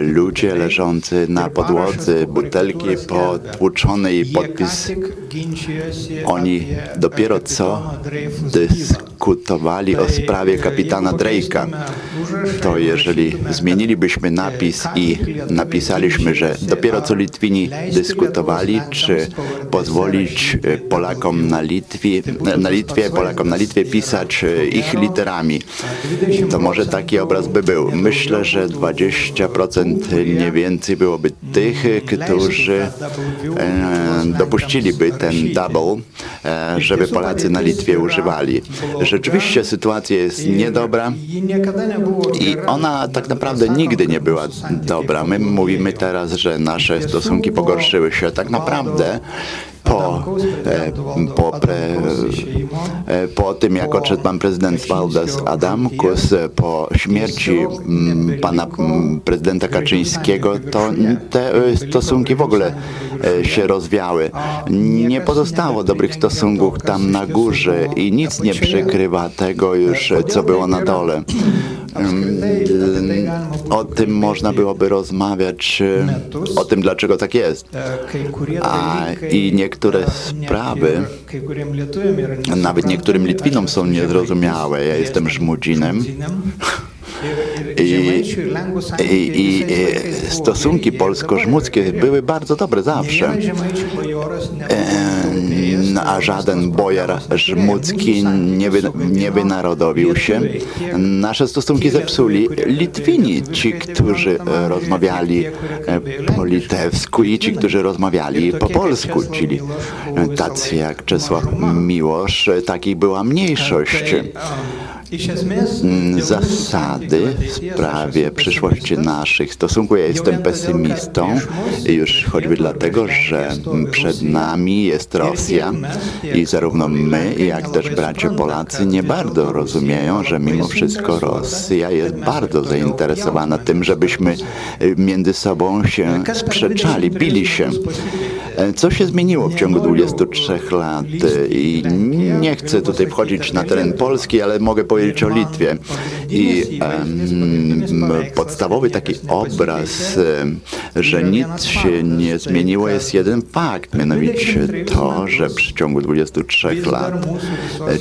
ludzie leżący na podłodze, butelki potłuczone i podpis. Oni dopiero co dyskutowali o sprawie kapitana Drake'a. To jeżeli zmienilibyśmy napis i napisaliśmy, że dopiero co Litwini dyskutowali, czy pozwolić Polakom na Litwie, na Litwie, Polakom na Litwie pisać ich literami, to może taki obraz by był. Myślę, że 20% nie więcej byłoby tych, którzy e, dopuściliby ten double, e, żeby Polacy na Litwie używali. Rzeczywiście sytuacja jest niedobra i ona tak naprawdę nigdy nie była dobra. My mówimy teraz, że nasze stosunki pogorszyły się. Tak naprawdę po, e, po, pre, e, po tym, jak odszedł pan prezydent Waldes Adamkus, po śmierci mm, pana mm, prezydenta Kaczyńskiego, to te e, stosunki w ogóle się rozwiały. Nie pozostało dobrych stosunków tam na górze i nic nie przykrywa tego już, co było na dole. O tym można byłoby rozmawiać, o tym, dlaczego tak jest. A i niektóre sprawy, nawet niektórym Litwinom są niezrozumiałe. Ja jestem Żmudzinem. I, i, i stosunki polsko-żmudzkie były bardzo dobre zawsze. A żaden bojar żmudzki nie, wy, nie wynarodowił się. Nasze stosunki zepsuli Litwini, ci, którzy rozmawiali po litewsku i ci, którzy rozmawiali po polsku, czyli tacy jak Czesław Miłosz, takich była mniejszość. Mm, zasady w sprawie przyszłości naszych stosunków. Ja jestem pesymistą już choćby dlatego, że przed nami jest Rosja i zarówno my, jak też bracia Polacy nie bardzo rozumieją, że mimo wszystko Rosja jest bardzo zainteresowana tym, żebyśmy y, między sobą się sprzeczali, bili się. E, co się zmieniło w ciągu 23 lat? I nie chcę tutaj wchodzić na teren Polski, ale mogę powiedzieć o Litwie. I podstawowy taki obraz, że nic się nie zmieniło, jest jeden fakt, mianowicie to, że w ciągu 23 lat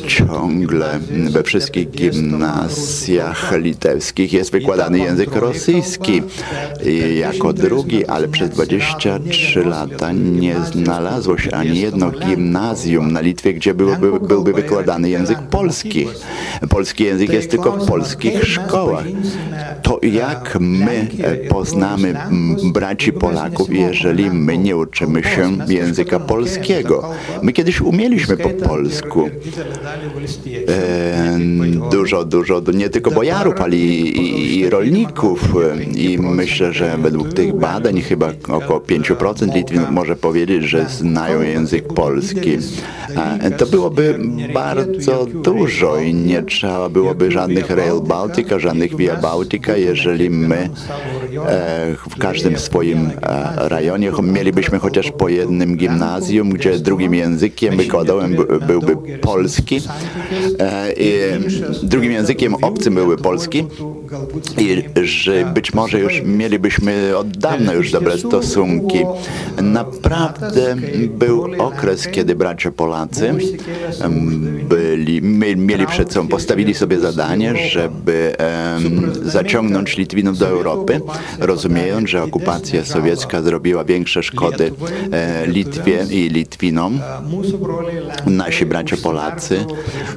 ciągle we wszystkich gimnazjach litewskich jest wykładany język rosyjski jako drugi, ale przez 23 lata nie znalazło się ani jedno gimnazjum na Litwie, gdzie byłby, byłby wykładany język polski. Polski język jest tylko w polskich szkołach. To jak my poznamy braci Polaków, jeżeli my nie uczymy się języka polskiego? My kiedyś umieliśmy po polsku. E, dużo, dużo, nie tylko bojarów, ale i, i, i rolników. I myślę, że według tych badań chyba około 5% Litwinów może powiedzieć, że znają język polski. To byłoby bardzo dużo i nie trzeba byłoby żadnych Rail Baltica, żadnych Via Baltica, jeżeli my e, w każdym swoim e, rejonie mielibyśmy chociaż po jednym gimnazjum, gdzie drugim językiem wykładowym byłby polski e, i drugim językiem obcym byłby polski i że być może już mielibyśmy od dawna już dobre stosunki. Naprawdę był okres, kiedy bracia Polacy byli, mieli przed sobą, postawili sobie zadanie, żeby um, zaciągnąć Litwinów do Europy, rozumiejąc, że okupacja sowiecka zrobiła większe szkody e, Litwie i Litwinom. Nasi bracia Polacy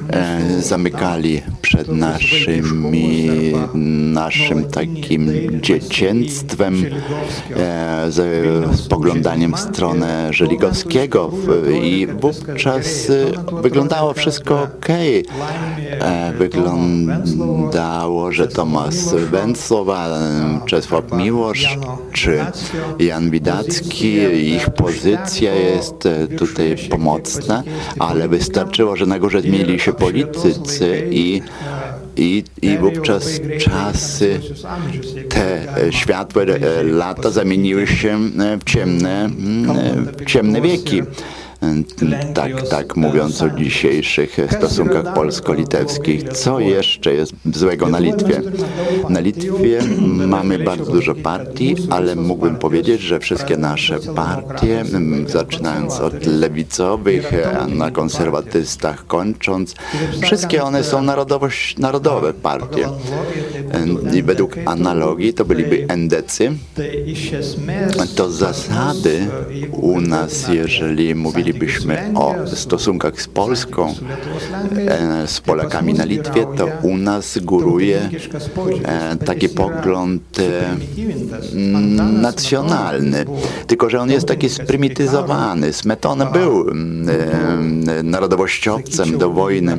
e, zamykali przed naszymi, naszym takim dziecięctwem, e, z spoglądaniem w stronę Żeligowskiego i wówczas e, wyglądało wszystko ok. E, wyglądało, że Tomasz Węcłowa, Czesław Miłosz czy Jan Widacki, ich pozycja jest e, tutaj pomocna, ale wystarczyło, że na górze zmienili się politycy i i, i wówczas czasy, te światłe lata zamieniły się w ciemne, w ciemne wieki tak, tak mówiąc o dzisiejszych stosunkach polsko-litewskich. Co jeszcze jest złego na Litwie? Na Litwie mamy bardzo dużo partii, ale mógłbym powiedzieć, że wszystkie nasze partie, zaczynając od lewicowych, a na konserwatystach kończąc, wszystkie one są narodowość, narodowe partie. I według analogii to byliby endecy. To zasady u nas, jeżeli mówili mówilibyśmy o stosunkach z Polską, e, z Polakami na Litwie, to u nas góruje e, taki pogląd e, nacjonalny. Tylko, że on jest taki sprymityzowany. Smetona był narodowościowcem do wojny.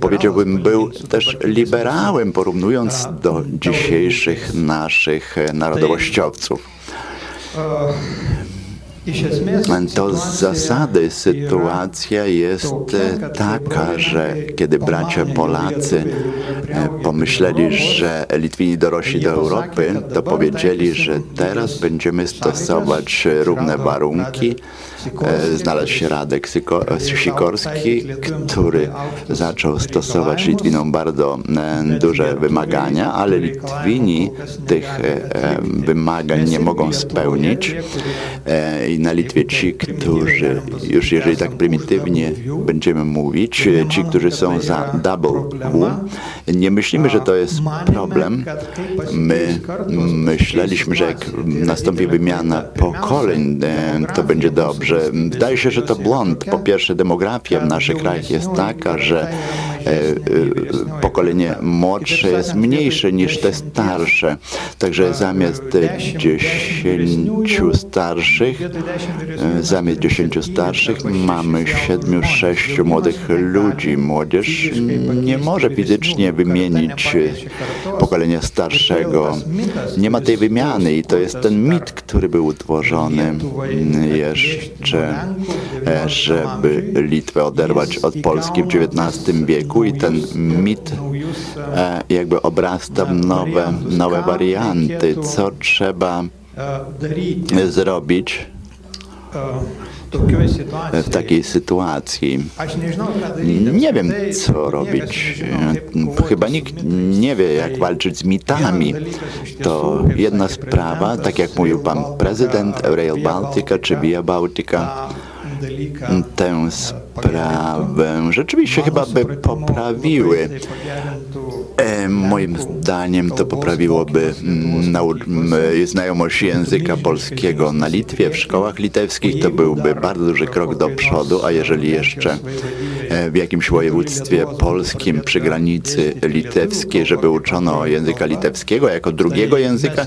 Powiedziałbym, był też liberałem, porównując do dzisiejszych naszych narodowościowców. To z zasady sytuacja jest taka, że kiedy bracia Polacy e, pomyśleli, że Litwini dorośli do Europy, to powiedzieli, że teraz będziemy stosować równe warunki znalazł się Radek Sikorski, który zaczął stosować Litwinom bardzo e, duże wymagania, ale Litwini tych e, wymagań nie mogą spełnić. I na Litwie ci, którzy, już jeżeli tak prymitywnie będziemy mówić, ci, którzy są za double W, nie myślimy, że to jest problem. My myśleliśmy, że jak nastąpi wymiana pokoleń, to będzie dobrze wydaje się, że to błąd. Po pierwsze, demografia w naszych krajach jest taka, że pokolenie młodsze jest mniejsze niż te starsze. Także zamiast dziesięciu starszych, e, zamiast dziesięciu starszych mamy siedmiu, sześciu młodych ludzi. Młodzież nie może fizycznie wymienić pokolenia starszego. Nie ma tej wymiany i to jest ten mit, który był utworzony jeszcze że żeby Litwę oderwać od Polski w XIX wieku i ten mit e, jakby obrasta nowe, nowe warianty, co trzeba zrobić, w takiej sytuacji. Nie wiem, co robić. Chyba nikt nie wie, jak walczyć z mitami. To jedna sprawa, tak jak mówił pan prezydent, Rail Baltica czy Via Baltica tę sprawę rzeczywiście chyba by poprawiły. E, moim zdaniem to poprawiłoby znajomość języka polskiego na Litwie, w szkołach litewskich. To byłby bardzo duży krok do przodu, a jeżeli jeszcze w jakimś województwie polskim przy granicy litewskiej, żeby uczono języka litewskiego jako drugiego języka,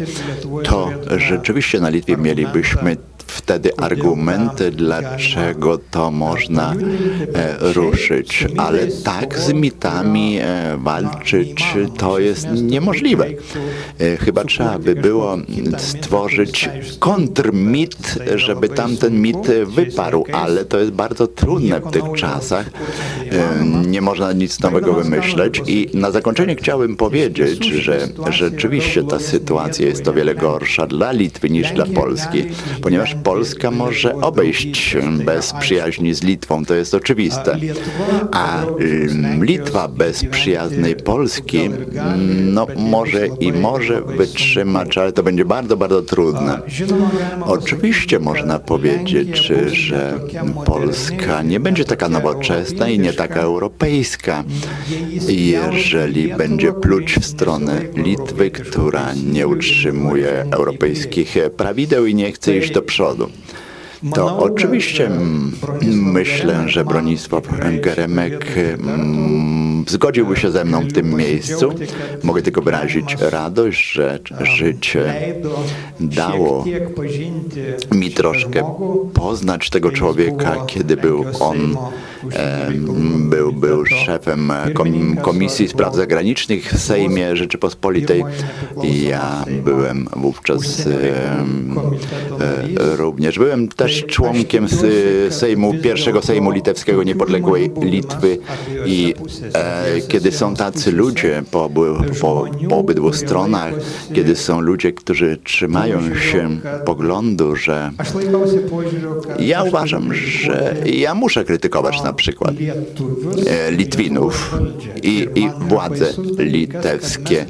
to rzeczywiście na Litwie mielibyśmy wtedy argumenty, dlaczego to można e, ruszyć. Ale tak z mitami e, walczyć to jest niemożliwe. E, chyba trzeba by było stworzyć kontrmit, żeby tamten mit wyparł, ale to jest bardzo trudne w tych czasach. Nie można nic nowego wymyśleć i na zakończenie chciałbym powiedzieć, że rzeczywiście ta sytuacja jest o wiele gorsza dla Litwy niż dla Polski, ponieważ Polska może obejść bez przyjaźni z Litwą, to jest oczywiste. A Litwa bez przyjaznej Polski, no może i może wytrzymać, ale to będzie bardzo, bardzo trudne. Oczywiście można powiedzieć, że Polska nie będzie taka nowoczesna nie taka europejska, jeżeli będzie pluć w stronę Litwy, która nie utrzymuje europejskich prawideł i nie chce iść do przodu to oczywiście. myślę, że Bronisław Geremek zgodziłby się ze mną w tym miejscu. Mogę tylko wyrazić radość, że życie dało mi troszkę poznać tego człowieka, kiedy był on był, był szefem Komisji Spraw Zagranicznych w Sejmie Rzeczypospolitej. Ja byłem wówczas również. Byłem też członkiem Sejmu, pierwszego Sejmu Litewskiego Niepodległej Litwy. I e, kiedy są tacy ludzie po, po, po obydwu stronach, kiedy są ludzie, którzy trzymają się poglądu, że ja uważam, że ja muszę krytykować na przykład e, Litwinów i, i władze litewskie.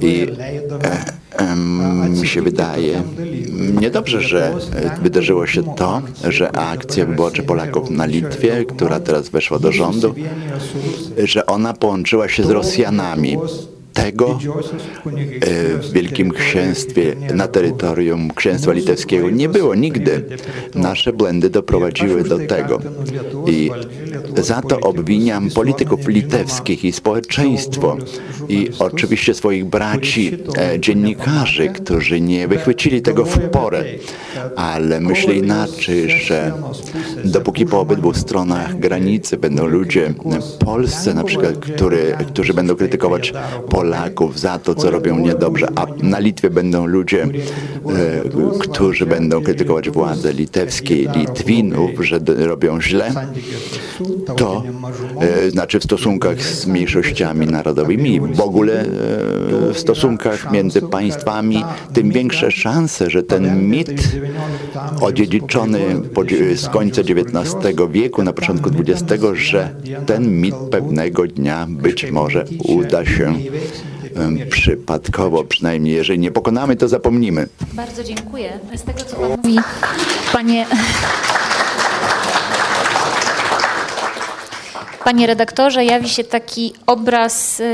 I e, mi się wydaje niedobrze, że wydarzyło się to, że akcja wyborcza Polaków na Litwie, która teraz weszła do rządu, że ona połączyła się z Rosjanami tego e, w Wielkim Księstwie na terytorium Księstwa Litewskiego nie było nigdy. Nasze błędy doprowadziły do tego. I za to obwiniam polityków litewskich i społeczeństwo i oczywiście swoich braci e, dziennikarzy, którzy nie wychwycili tego w porę. Ale myślę inaczej, że dopóki po obydwu stronach granicy będą ludzie w Polsce na przykład, który, którzy będą krytykować Polaków za to, co robią niedobrze, a na Litwie będą ludzie, e, którzy będą krytykować władze litewskie, Litwinów, że robią źle, to e, znaczy w stosunkach z mniejszościami narodowymi, w ogóle e, w stosunkach między państwami, tym większe szanse, że ten mit odziedziczony z końca XIX wieku, na początku XX, że ten mit pewnego dnia być może uda się przypadkowo, przynajmniej jeżeli nie pokonamy, to zapomnimy. Bardzo dziękuję. Z tego, co Pan mówi, Panie... Panie redaktorze, jawi się taki obraz y,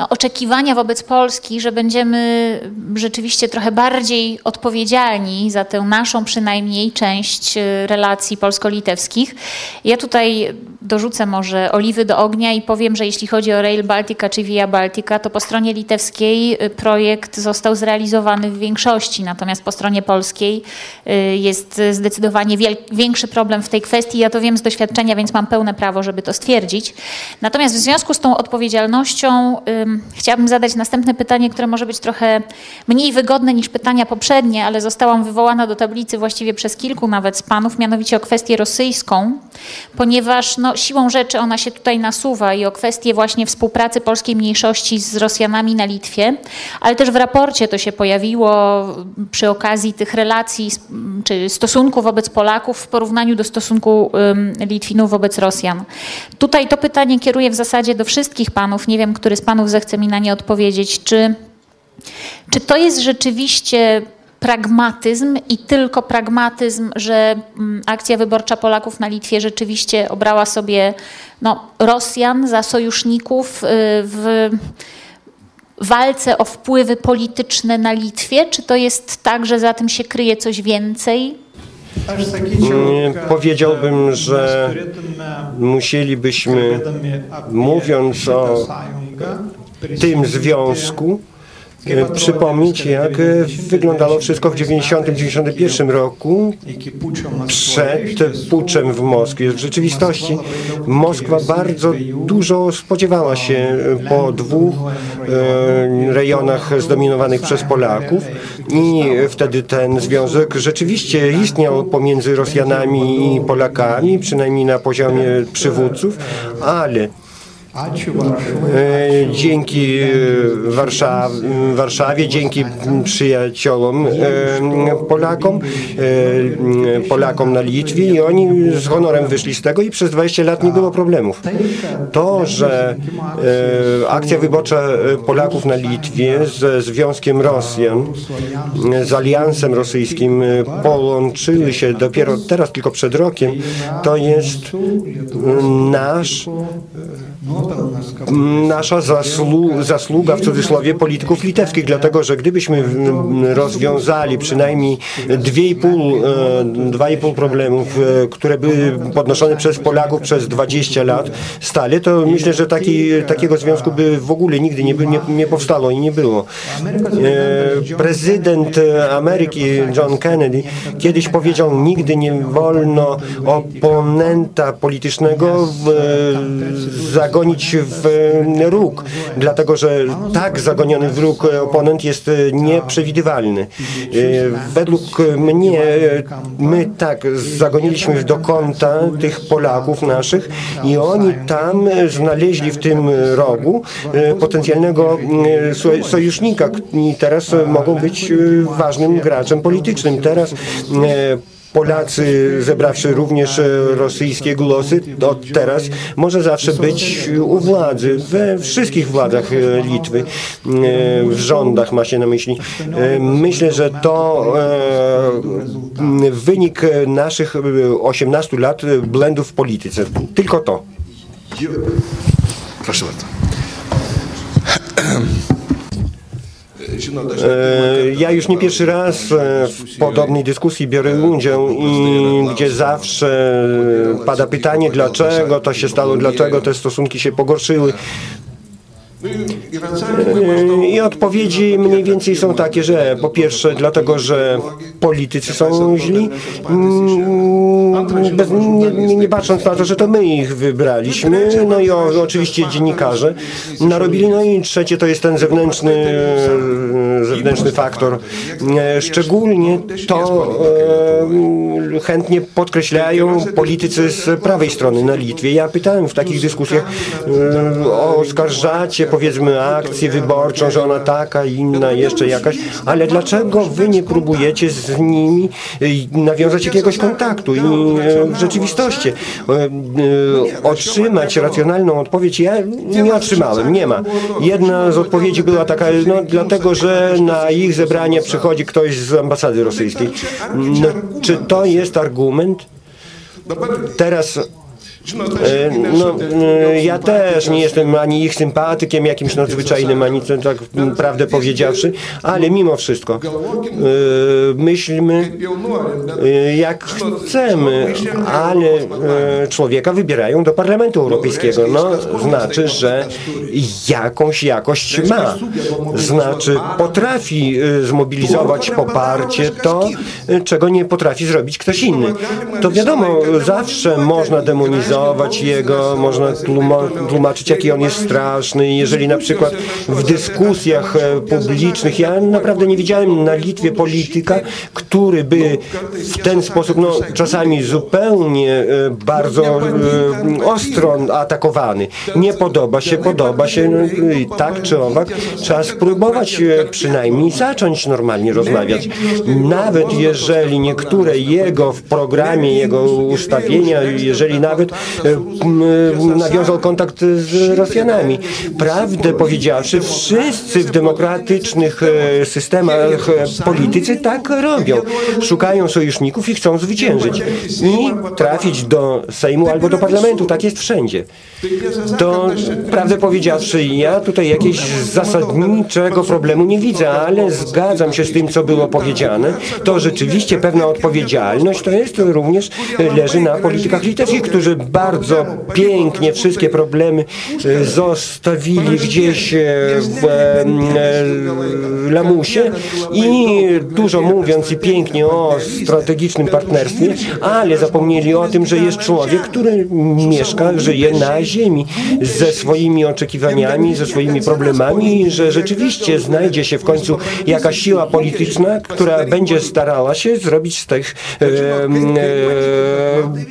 no, oczekiwania wobec Polski, że będziemy rzeczywiście trochę bardziej odpowiedzialni za tę naszą przynajmniej część y, relacji polsko-litewskich. Ja tutaj dorzucę może oliwy do ognia i powiem, że jeśli chodzi o Rail Baltica czy Via Baltica, to po stronie litewskiej y, projekt został zrealizowany w większości, natomiast po stronie polskiej y, jest zdecydowanie większy problem w tej kwestii. Ja to wiem z doświadczenia, więc mam pełne prawo, żeby to stwierdzić. Natomiast w związku z tą odpowiedzialnością chciałabym zadać następne pytanie, które może być trochę mniej wygodne niż pytania poprzednie, ale zostałam wywołana do tablicy właściwie przez kilku nawet z panów, mianowicie o kwestię rosyjską, ponieważ no, siłą rzeczy ona się tutaj nasuwa i o kwestię właśnie współpracy polskiej mniejszości z Rosjanami na Litwie, ale też w raporcie to się pojawiło przy okazji tych relacji czy stosunku wobec Polaków w porównaniu do stosunku Litwinów wobec Rosjan. Tutaj to pytanie kieruję w zasadzie do wszystkich panów. Nie wiem, który z panów zechce mi na nie odpowiedzieć. Czy, czy to jest rzeczywiście pragmatyzm i tylko pragmatyzm, że mm, akcja wyborcza Polaków na Litwie rzeczywiście obrała sobie no, Rosjan za sojuszników y, w walce o wpływy polityczne na Litwie? Czy to jest tak, że za tym się kryje coś więcej? Powiedziałbym, że musielibyśmy, mówiąc o tym związku, E, przypomnieć, jak e, wyglądało wszystko w 1991 roku przed puczem w Moskwie. W rzeczywistości Moskwa bardzo dużo spodziewała się po dwóch e, rejonach zdominowanych przez Polaków i wtedy ten związek rzeczywiście istniał pomiędzy Rosjanami i Polakami, przynajmniej na poziomie przywódców, ale E, dzięki e, Warszaw Warszawie, dzięki przyjaciołom e, Polakom, Polakom na Litwie i oni z honorem wyszli z tego i przez 20 lat nie było problemów. To, że akcja wyborcza Polaków na Litwie ze Związkiem Rosjan, z Aliansem Rosyjskim połączyły się dopiero teraz, tylko przed rokiem, to jest nasz nasza zasłu zasługa w cudzysłowie polityków litewskich, dlatego że gdybyśmy rozwiązali przynajmniej 2,5 e, problemów, e, które były podnoszone przez Polaków przez 20 lat stale, to myślę, że taki, takiego związku by w ogóle nigdy nie, nie, nie powstało i nie było. E, prezydent Ameryki John Kennedy kiedyś powiedział, nigdy nie wolno oponenta politycznego w, zagonić w róg, dlatego że tak zagoniony w róg oponent jest nieprzewidywalny. Według mnie my tak zagoniliśmy do kąta tych Polaków naszych i oni tam znaleźli w tym rogu potencjalnego sojusznika i teraz mogą być ważnym graczem politycznym. Teraz Polacy, zebrawszy również e, rosyjskie głosy, od teraz może zawsze być u władzy, we wszystkich władzach e, Litwy, e, w rządach ma się na myśli. Myślę, że to wynik naszych 18 lat błędów w polityce. Tylko to. Proszę bardzo. E, ja już nie pierwszy raz e, w podobnej dyskusji biorę udział i gdzie zawsze pada pytanie, dlaczego to się stało, dlaczego te stosunki się pogorszyły. I odpowiedzi mniej więcej są takie, że po pierwsze dlatego, że politycy są źli, mm, bez, nie, nie, patrząc na to, że to my ich wybraliśmy, no i o, oczywiście dziennikarze narobili, no i trzecie to jest ten zewnętrzny, zewnętrzny faktor. Szczególnie to e, chętnie podkreślają politycy z prawej strony na Litwie. Ja pytałem w takich dyskusjach, e, oskarżacie powiedzmy akcję wyborczą, że ona taka, inna, jeszcze jakaś, ale dlaczego wy nie próbujecie z nimi y, nawiązać jakiegoś kontaktu i y, w rzeczywistości y, otrzymać racjonalną odpowiedź? Ja nie otrzymałem, nie ma. Jedna z odpowiedzi była taka, no dlatego, że na ich zebranie przychodzi ktoś z ambasady rosyjskiej. No, czy to jest argument? Teraz no, e, ja też nie jestem ani ich sympatykiem jakimś nadzwyczajnym, ani tak prawdę powiedziawszy, ale mimo wszystko e, myślmy jak chcemy, ale człowieka wybierają do Parlamentu Europejskiego. No, znaczy, że jakąś jakość ma. Znaczy, potrafi zmobilizować poparcie to, czego nie potrafi zrobić ktoś inny. To wiadomo, zawsze można demonizować demonizować jego, można tłumaczyć, jaki on jest straszny. Jeżeli na przykład w dyskusjach e, publicznych, ja naprawdę nie widziałem na Litwie polityka, który by w ten sposób, no czasami zupełnie e, bardzo e, ostro atakowany. Nie podoba się, podoba się, no, tak czy owak, trzeba spróbować przynajmniej zacząć normalnie rozmawiać. Nawet jeżeli niektóre jego w programie, jego ustawienia, jeżeli nawet nawiązał kontakt z Rosjanami. Prawdę powiedziawszy, wszyscy w demokratycznych systemach politycy tak robią. Szukają sojuszników i chcą zwyciężyć. I trafić do Sejmu albo do parlamentu. Tak jest wszędzie. To prawdę powiedziawszy, ja tutaj jakiegoś zasadniczego problemu nie widzę, ale zgadzam się z tym, co było powiedziane. To rzeczywiście pewna odpowiedzialność to jest również leży na politykach litewskich, którzy bardzo pięknie wszystkie problemy e, zostawili gdzieś e, w e, lamusie i dużo mówiąc i pięknie o strategicznym partnerstwie, ale zapomnieli o tym, że jest człowiek, który mieszka, żyje na ziemi ze swoimi oczekiwaniami, ze swoimi problemami, że rzeczywiście znajdzie się w końcu jakaś siła polityczna, która będzie starała się zrobić z tych e,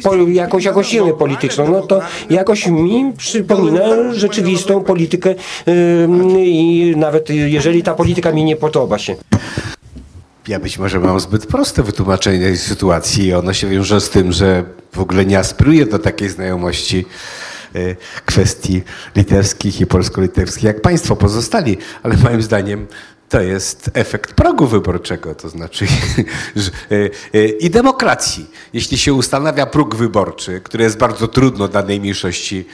e, jakąś, jakąś siłę polityczną. No to jakoś mi przypomina rzeczywistą politykę e, i nawet jeżeli ta polityka mi nie podoba się. Ja być może mam zbyt proste wytłumaczenie tej sytuacji. Ono się wiąże z tym, że w ogóle nie aspiruję do takiej znajomości kwestii litewskich i polsko-litewskich jak państwo pozostali, ale moim zdaniem to jest efekt progu wyborczego, to znaczy e, e, i demokracji. Jeśli się ustanawia próg wyborczy, który jest bardzo trudno danej mniejszości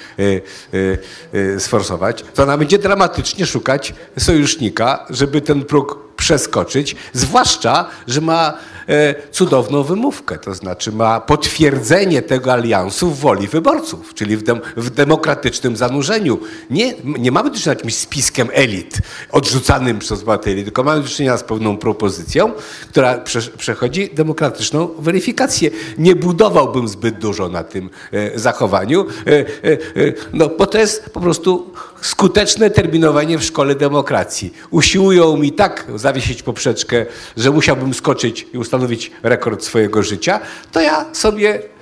sforsować, to ona będzie dramatycznie szukać sojusznika, żeby ten próg przeskoczyć, zwłaszcza, że ma e, cudowną wymówkę, to znaczy ma potwierdzenie tego aliansu w woli wyborców, czyli w, dem, w demokratycznym zanurzeniu. Nie, nie mamy do czynienia z jakimś spiskiem elit odrzucanym przez obywateli, tylko mamy do czynienia z pewną propozycją, która prze, przechodzi demokratyczną weryfikację. Nie budowałbym zbyt dużo na tym e, zachowaniu, e, e, e no, bo to jest po prostu skuteczne terminowanie w szkole demokracji. Usiłują mi tak zawiesić poprzeczkę, że musiałbym skoczyć i ustanowić rekord swojego życia, to ja sobie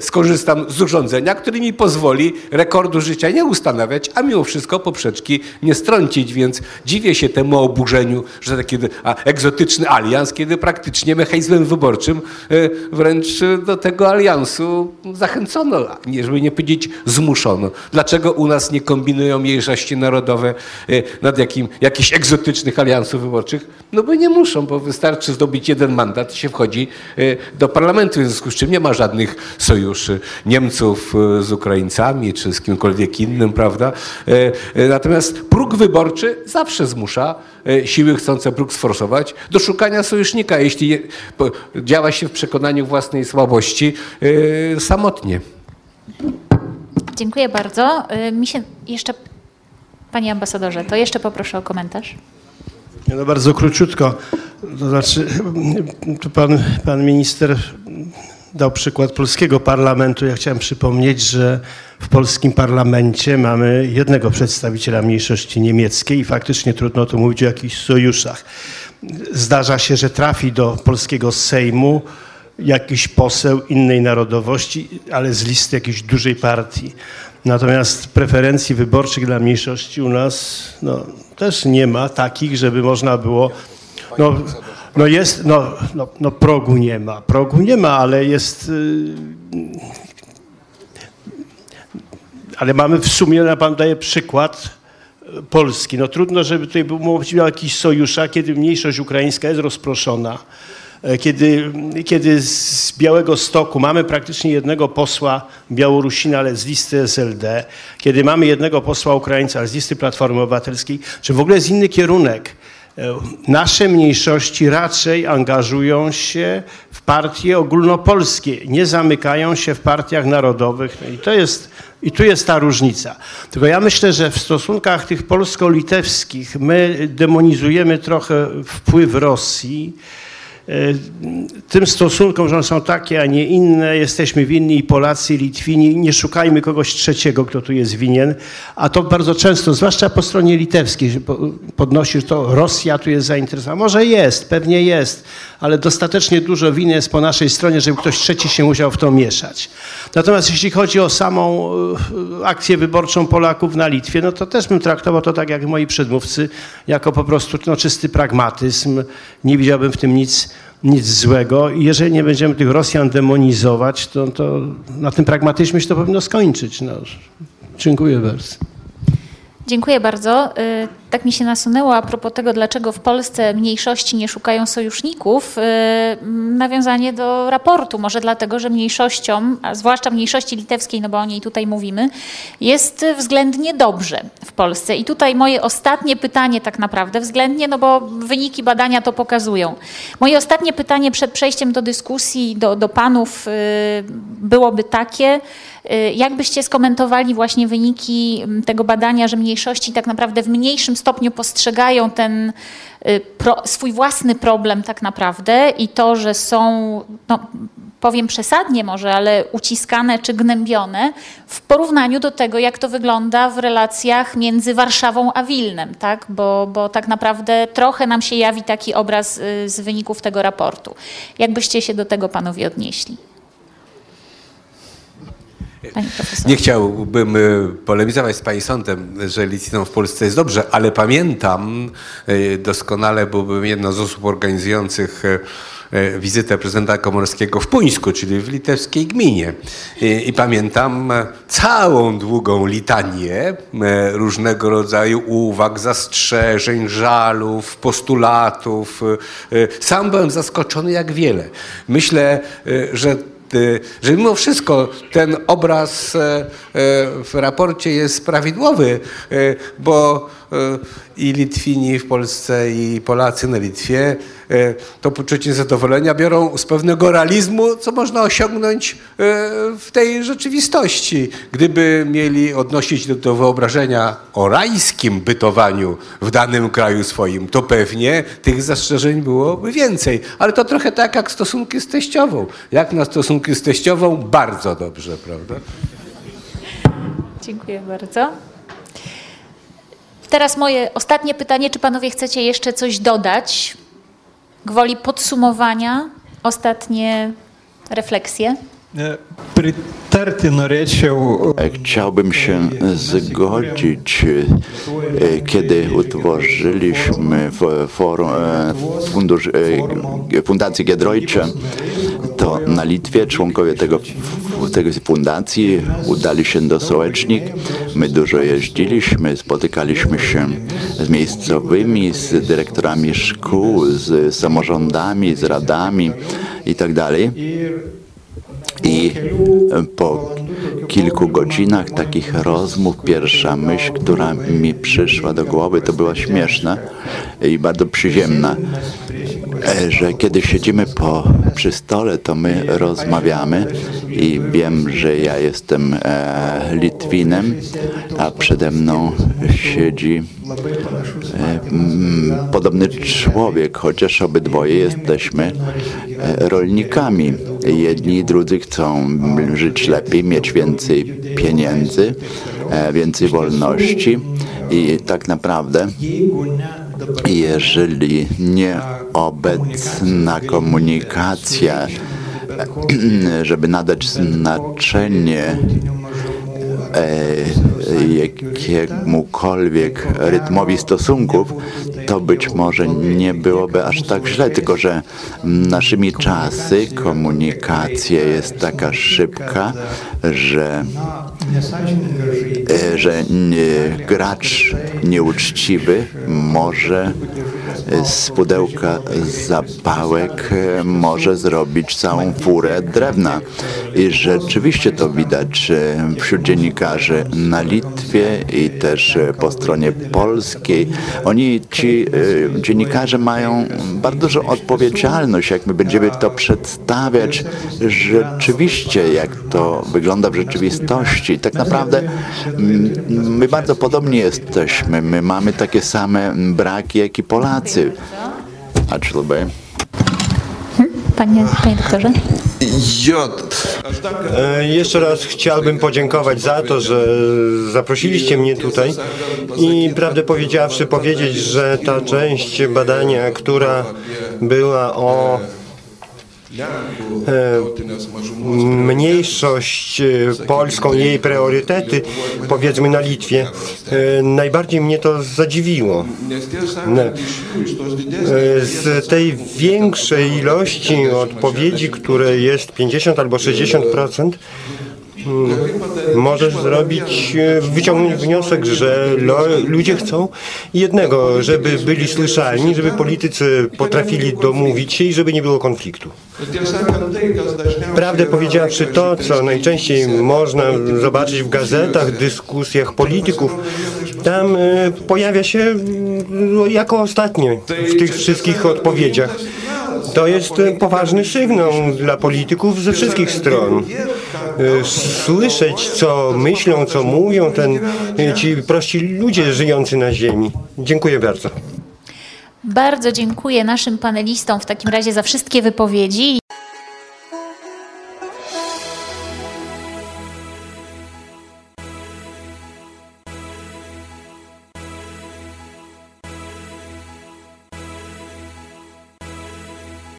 skorzystam z urządzenia, które mi pozwoli rekordu życia nie ustanawiać, a mimo wszystko poprzeczki nie strącić, więc dziwię się temu oburzeniu, że taki egzotyczny alians, kiedy praktycznie mechanizmem wyborczym e, wręcz do tego aliansu zachęcono, żeby nie powiedzieć zmuszono. Dlaczego u nas nie kombinują mniejszości narodowe nad jakim, jakichś egzotycznych aliansów wyborczych? No bo nie muszą, bo wystarczy zdobyć jeden mandat i się wchodzi do parlamentu, w związku z czym nie ma żadnych żadnych sojuszy Niemców e, z Ukraińcami czy z kimkolwiek innym, prawda? E, e, natomiast próg wyborczy zawsze zmusza siły chcące próg sforsować do szukania sojusznika, jeśli działa się w przekonaniu własnej słabości samotnie. Dziękuję bardzo. Mi się jeszcze, panie ambasadorze, to jeszcze poproszę o komentarz. No bardzo króciutko. To znaczy, tu pan, pan minister dał przykład polskiego parlamentu. Ja chciałem przypomnieć, że w polskim parlamencie mamy jednego przedstawiciela mniejszości niemieckiej i faktycznie trudno tu mówić o jakichś sojuszach. Zdarza się, że trafi do polskiego Sejmu jakiś poseł innej narodowości, ale z listy jakiejś dużej partii. Natomiast preferencji wyborczych dla mniejszości u nas no, też nie ma takich, żeby można było no, no jest, no, no, no progu nie ma, progu nie ma, ale jest... Yy, ale mamy w sumie, ja pan daje przykład y, Polski. No trudno, żeby tutaj był mówił o jakichś sojuszach, kiedy mniejszość ukraińska jest rozproszona, e, kiedy, kiedy z Białego Stoku mamy praktycznie jednego posła Białorusina, ale z listy SLD, kiedy mamy jednego posła Ukraińca, ale z listy Platformy Obywatelskiej, czy w ogóle jest inny kierunek. E, nasze mniejszości raczej angażują się w partie ogólnopolskie, nie zamykają się w partiach narodowych. I, to jest, I tu jest ta różnica. Tylko ja myślę, że w stosunkach tych polsko-litewskich my demonizujemy trochę wpływ Rosji tym stosunkom, że one są takie, a nie inne, jesteśmy winni i Polacy, i Litwini, nie szukajmy kogoś trzeciego, kto tu jest winien, a to bardzo często, zwłaszcza po stronie litewskiej, podnosisz to, Rosja tu jest zainteresowana. Może jest, pewnie jest, ale dostatecznie dużo winy jest po naszej stronie, żeby ktoś trzeci się musiał w to mieszać. Natomiast jeśli chodzi o samą e, akcję wyborczą Polaków na Litwie, no to też bym traktował to tak jak moi przedmówcy, jako po prostu no, czysty pragmatyzm. Nie widziałbym w tym nic nic złego. I jeżeli nie będziemy tych Rosjan demonizować, to, to na tym pragmatyzmie się to powinno skończyć. No. Dziękuję bardzo. Dziękuję bardzo. Y, tak mi się nasunęło a propos tego, dlaczego w Polsce mniejszości nie szukają sojuszników, y, nawiązanie do raportu. Może dlatego, że mniejszościom, a zwłaszcza mniejszości litewskiej, no bo o niej tutaj mówimy, jest względnie dobrze w Polsce. I tutaj moje ostatnie pytanie tak naprawdę, względnie, no bo wyniki badania to pokazują. Moje ostatnie pytanie przed przejściem do dyskusji do, do panów y, byłoby takie, jak byście skomentowali właśnie wyniki tego badania, że mniejszości tak naprawdę w mniejszym stopniu postrzegają ten y, pro, swój własny problem tak naprawdę i to, że są, no, powiem przesadnie może, ale uciskane czy gnębione w porównaniu do tego, jak to wygląda w relacjach między Warszawą a Wilnem, tak? Bo, bo tak naprawdę trochę nam się jawi taki obraz y, z wyników tego raportu. Jakbyście się do tego panowie odnieśli? Nie chciałbym y, polemizować z pani sądem, że Litwinom w Polsce jest dobrze, ale pamiętam y, doskonale, bo byłem jedną z osób organizujących y, wizytę prezydenta Komorskiego w Puńsku, czyli w litewskiej gminie. I, I, pamiętam całą długą litanię różnego rodzaju uwag, zastrzeżeń, żalów, postulatów. Sam byłem zaskoczony, jak wiele. Myślę, że że mimo wszystko ten obraz e, e, w raporcie jest prawidłowy, e, bo i Litwini w Polsce, i Polacy na Litwie to poczucie zadowolenia biorą z pewnego realizmu, co można osiągnąć w tej rzeczywistości. Gdyby mieli odnosić do, do wyobrażenia o rajskim bytowaniu w danym kraju swoim, to pewnie tych zastrzeżeń byłoby więcej. Ale to trochę tak jak stosunki z teściową. Jak na stosunki z teściową, bardzo dobrze, prawda? Dziękuję bardzo. Teraz moje ostatnie pytanie, czy panowie chcecie jeszcze coś dodać? Gwoli podsumowania, ostatnie refleksje. E, chciałbym się zgodzić, e, kiedy utworzyliśmy forum, e, fundusz, Fundację Giedroycze, to na Litwie członkowie tego, tego fundacji udali się do Sołecznik. My dużo jeździliśmy, spotykaliśmy się z miejscowymi, z dyrektorami szkół, z samorządami, z radami itd. I po kilku godzinach takich rozmów pierwsza myśl, która mi przyszła do głowy, to była śmieszna i bardzo przyziemna, e, że kiedy siedzimy po, przy stole, to my rozmawiamy i wiem, że ja jestem e, Litwinem, a przede mną siedzi e, podobny człowiek, chociaż obydwoje jesteśmy e, rolnikami. Jedni i drudzy chcą żyć lepiej, mieć więcej pieniędzy, e, więcej wolności i tak naprawdę jeżeli nieobecna komunikacja, żeby nadać znaczenie e, jakiemukolwiek rytmowi stosunków, to być może nie byłoby aż tak źle, tylko że naszymi czasy komunikacja jest taka szybka, że, e, że gracz nieuczciwy może z pudełka zapałek e, może zrobić całą furę drewna. I rzeczywiście to widać e, wśród dziennikarzy na Litwie i też po stronie polskiej. Oni, ci e, dziennikarze mają bardzo dużą odpowiedzialność, jak my będziemy to przedstawiać rzeczywiście, jak to wygląda w rzeczywistości. Tak naprawdę my bardzo podobni jesteśmy. My mamy takie same braki, jak i Polacy. Ačiū labai. Panie, panie doktorze? Jo, E, Jeszcze raz chciałbym podziękować za to, że zaprosiliście mnie tutaj i prawdę powiedziawszy powiedzieć, że ta część badania, która była o mniejszość e, polską, jej priorytety, powiedzmy na Litwie, e, najbardziej mnie to zadziwiło. E, Z tej większej ilości odpowiedzi, które jest 50 albo 60%, mm, możesz zrobić, e, wyciągnąć wniosek, że ludzie chcą jednego, żeby byli słyszalni, żeby politycy potrafili domówić się i żeby nie było konfliktu. Prawdę powiedziawszy, to, co najczęściej można zobaczyć w gazetach, dyskusjach polityków, tam e, pojawia się mm, jako ostatnie w tych wszystkich odpowiedziach. To jest poważny sygnał dla polityków ze wszystkich stron. E, Słyszeć, co myślą, co mówią ten, e, ci prości ludzie żyjący na ziemi. Dziękuję bardzo. Bardzo dziękuję naszym panelistom w takim razie za wszystkie wypowiedzi.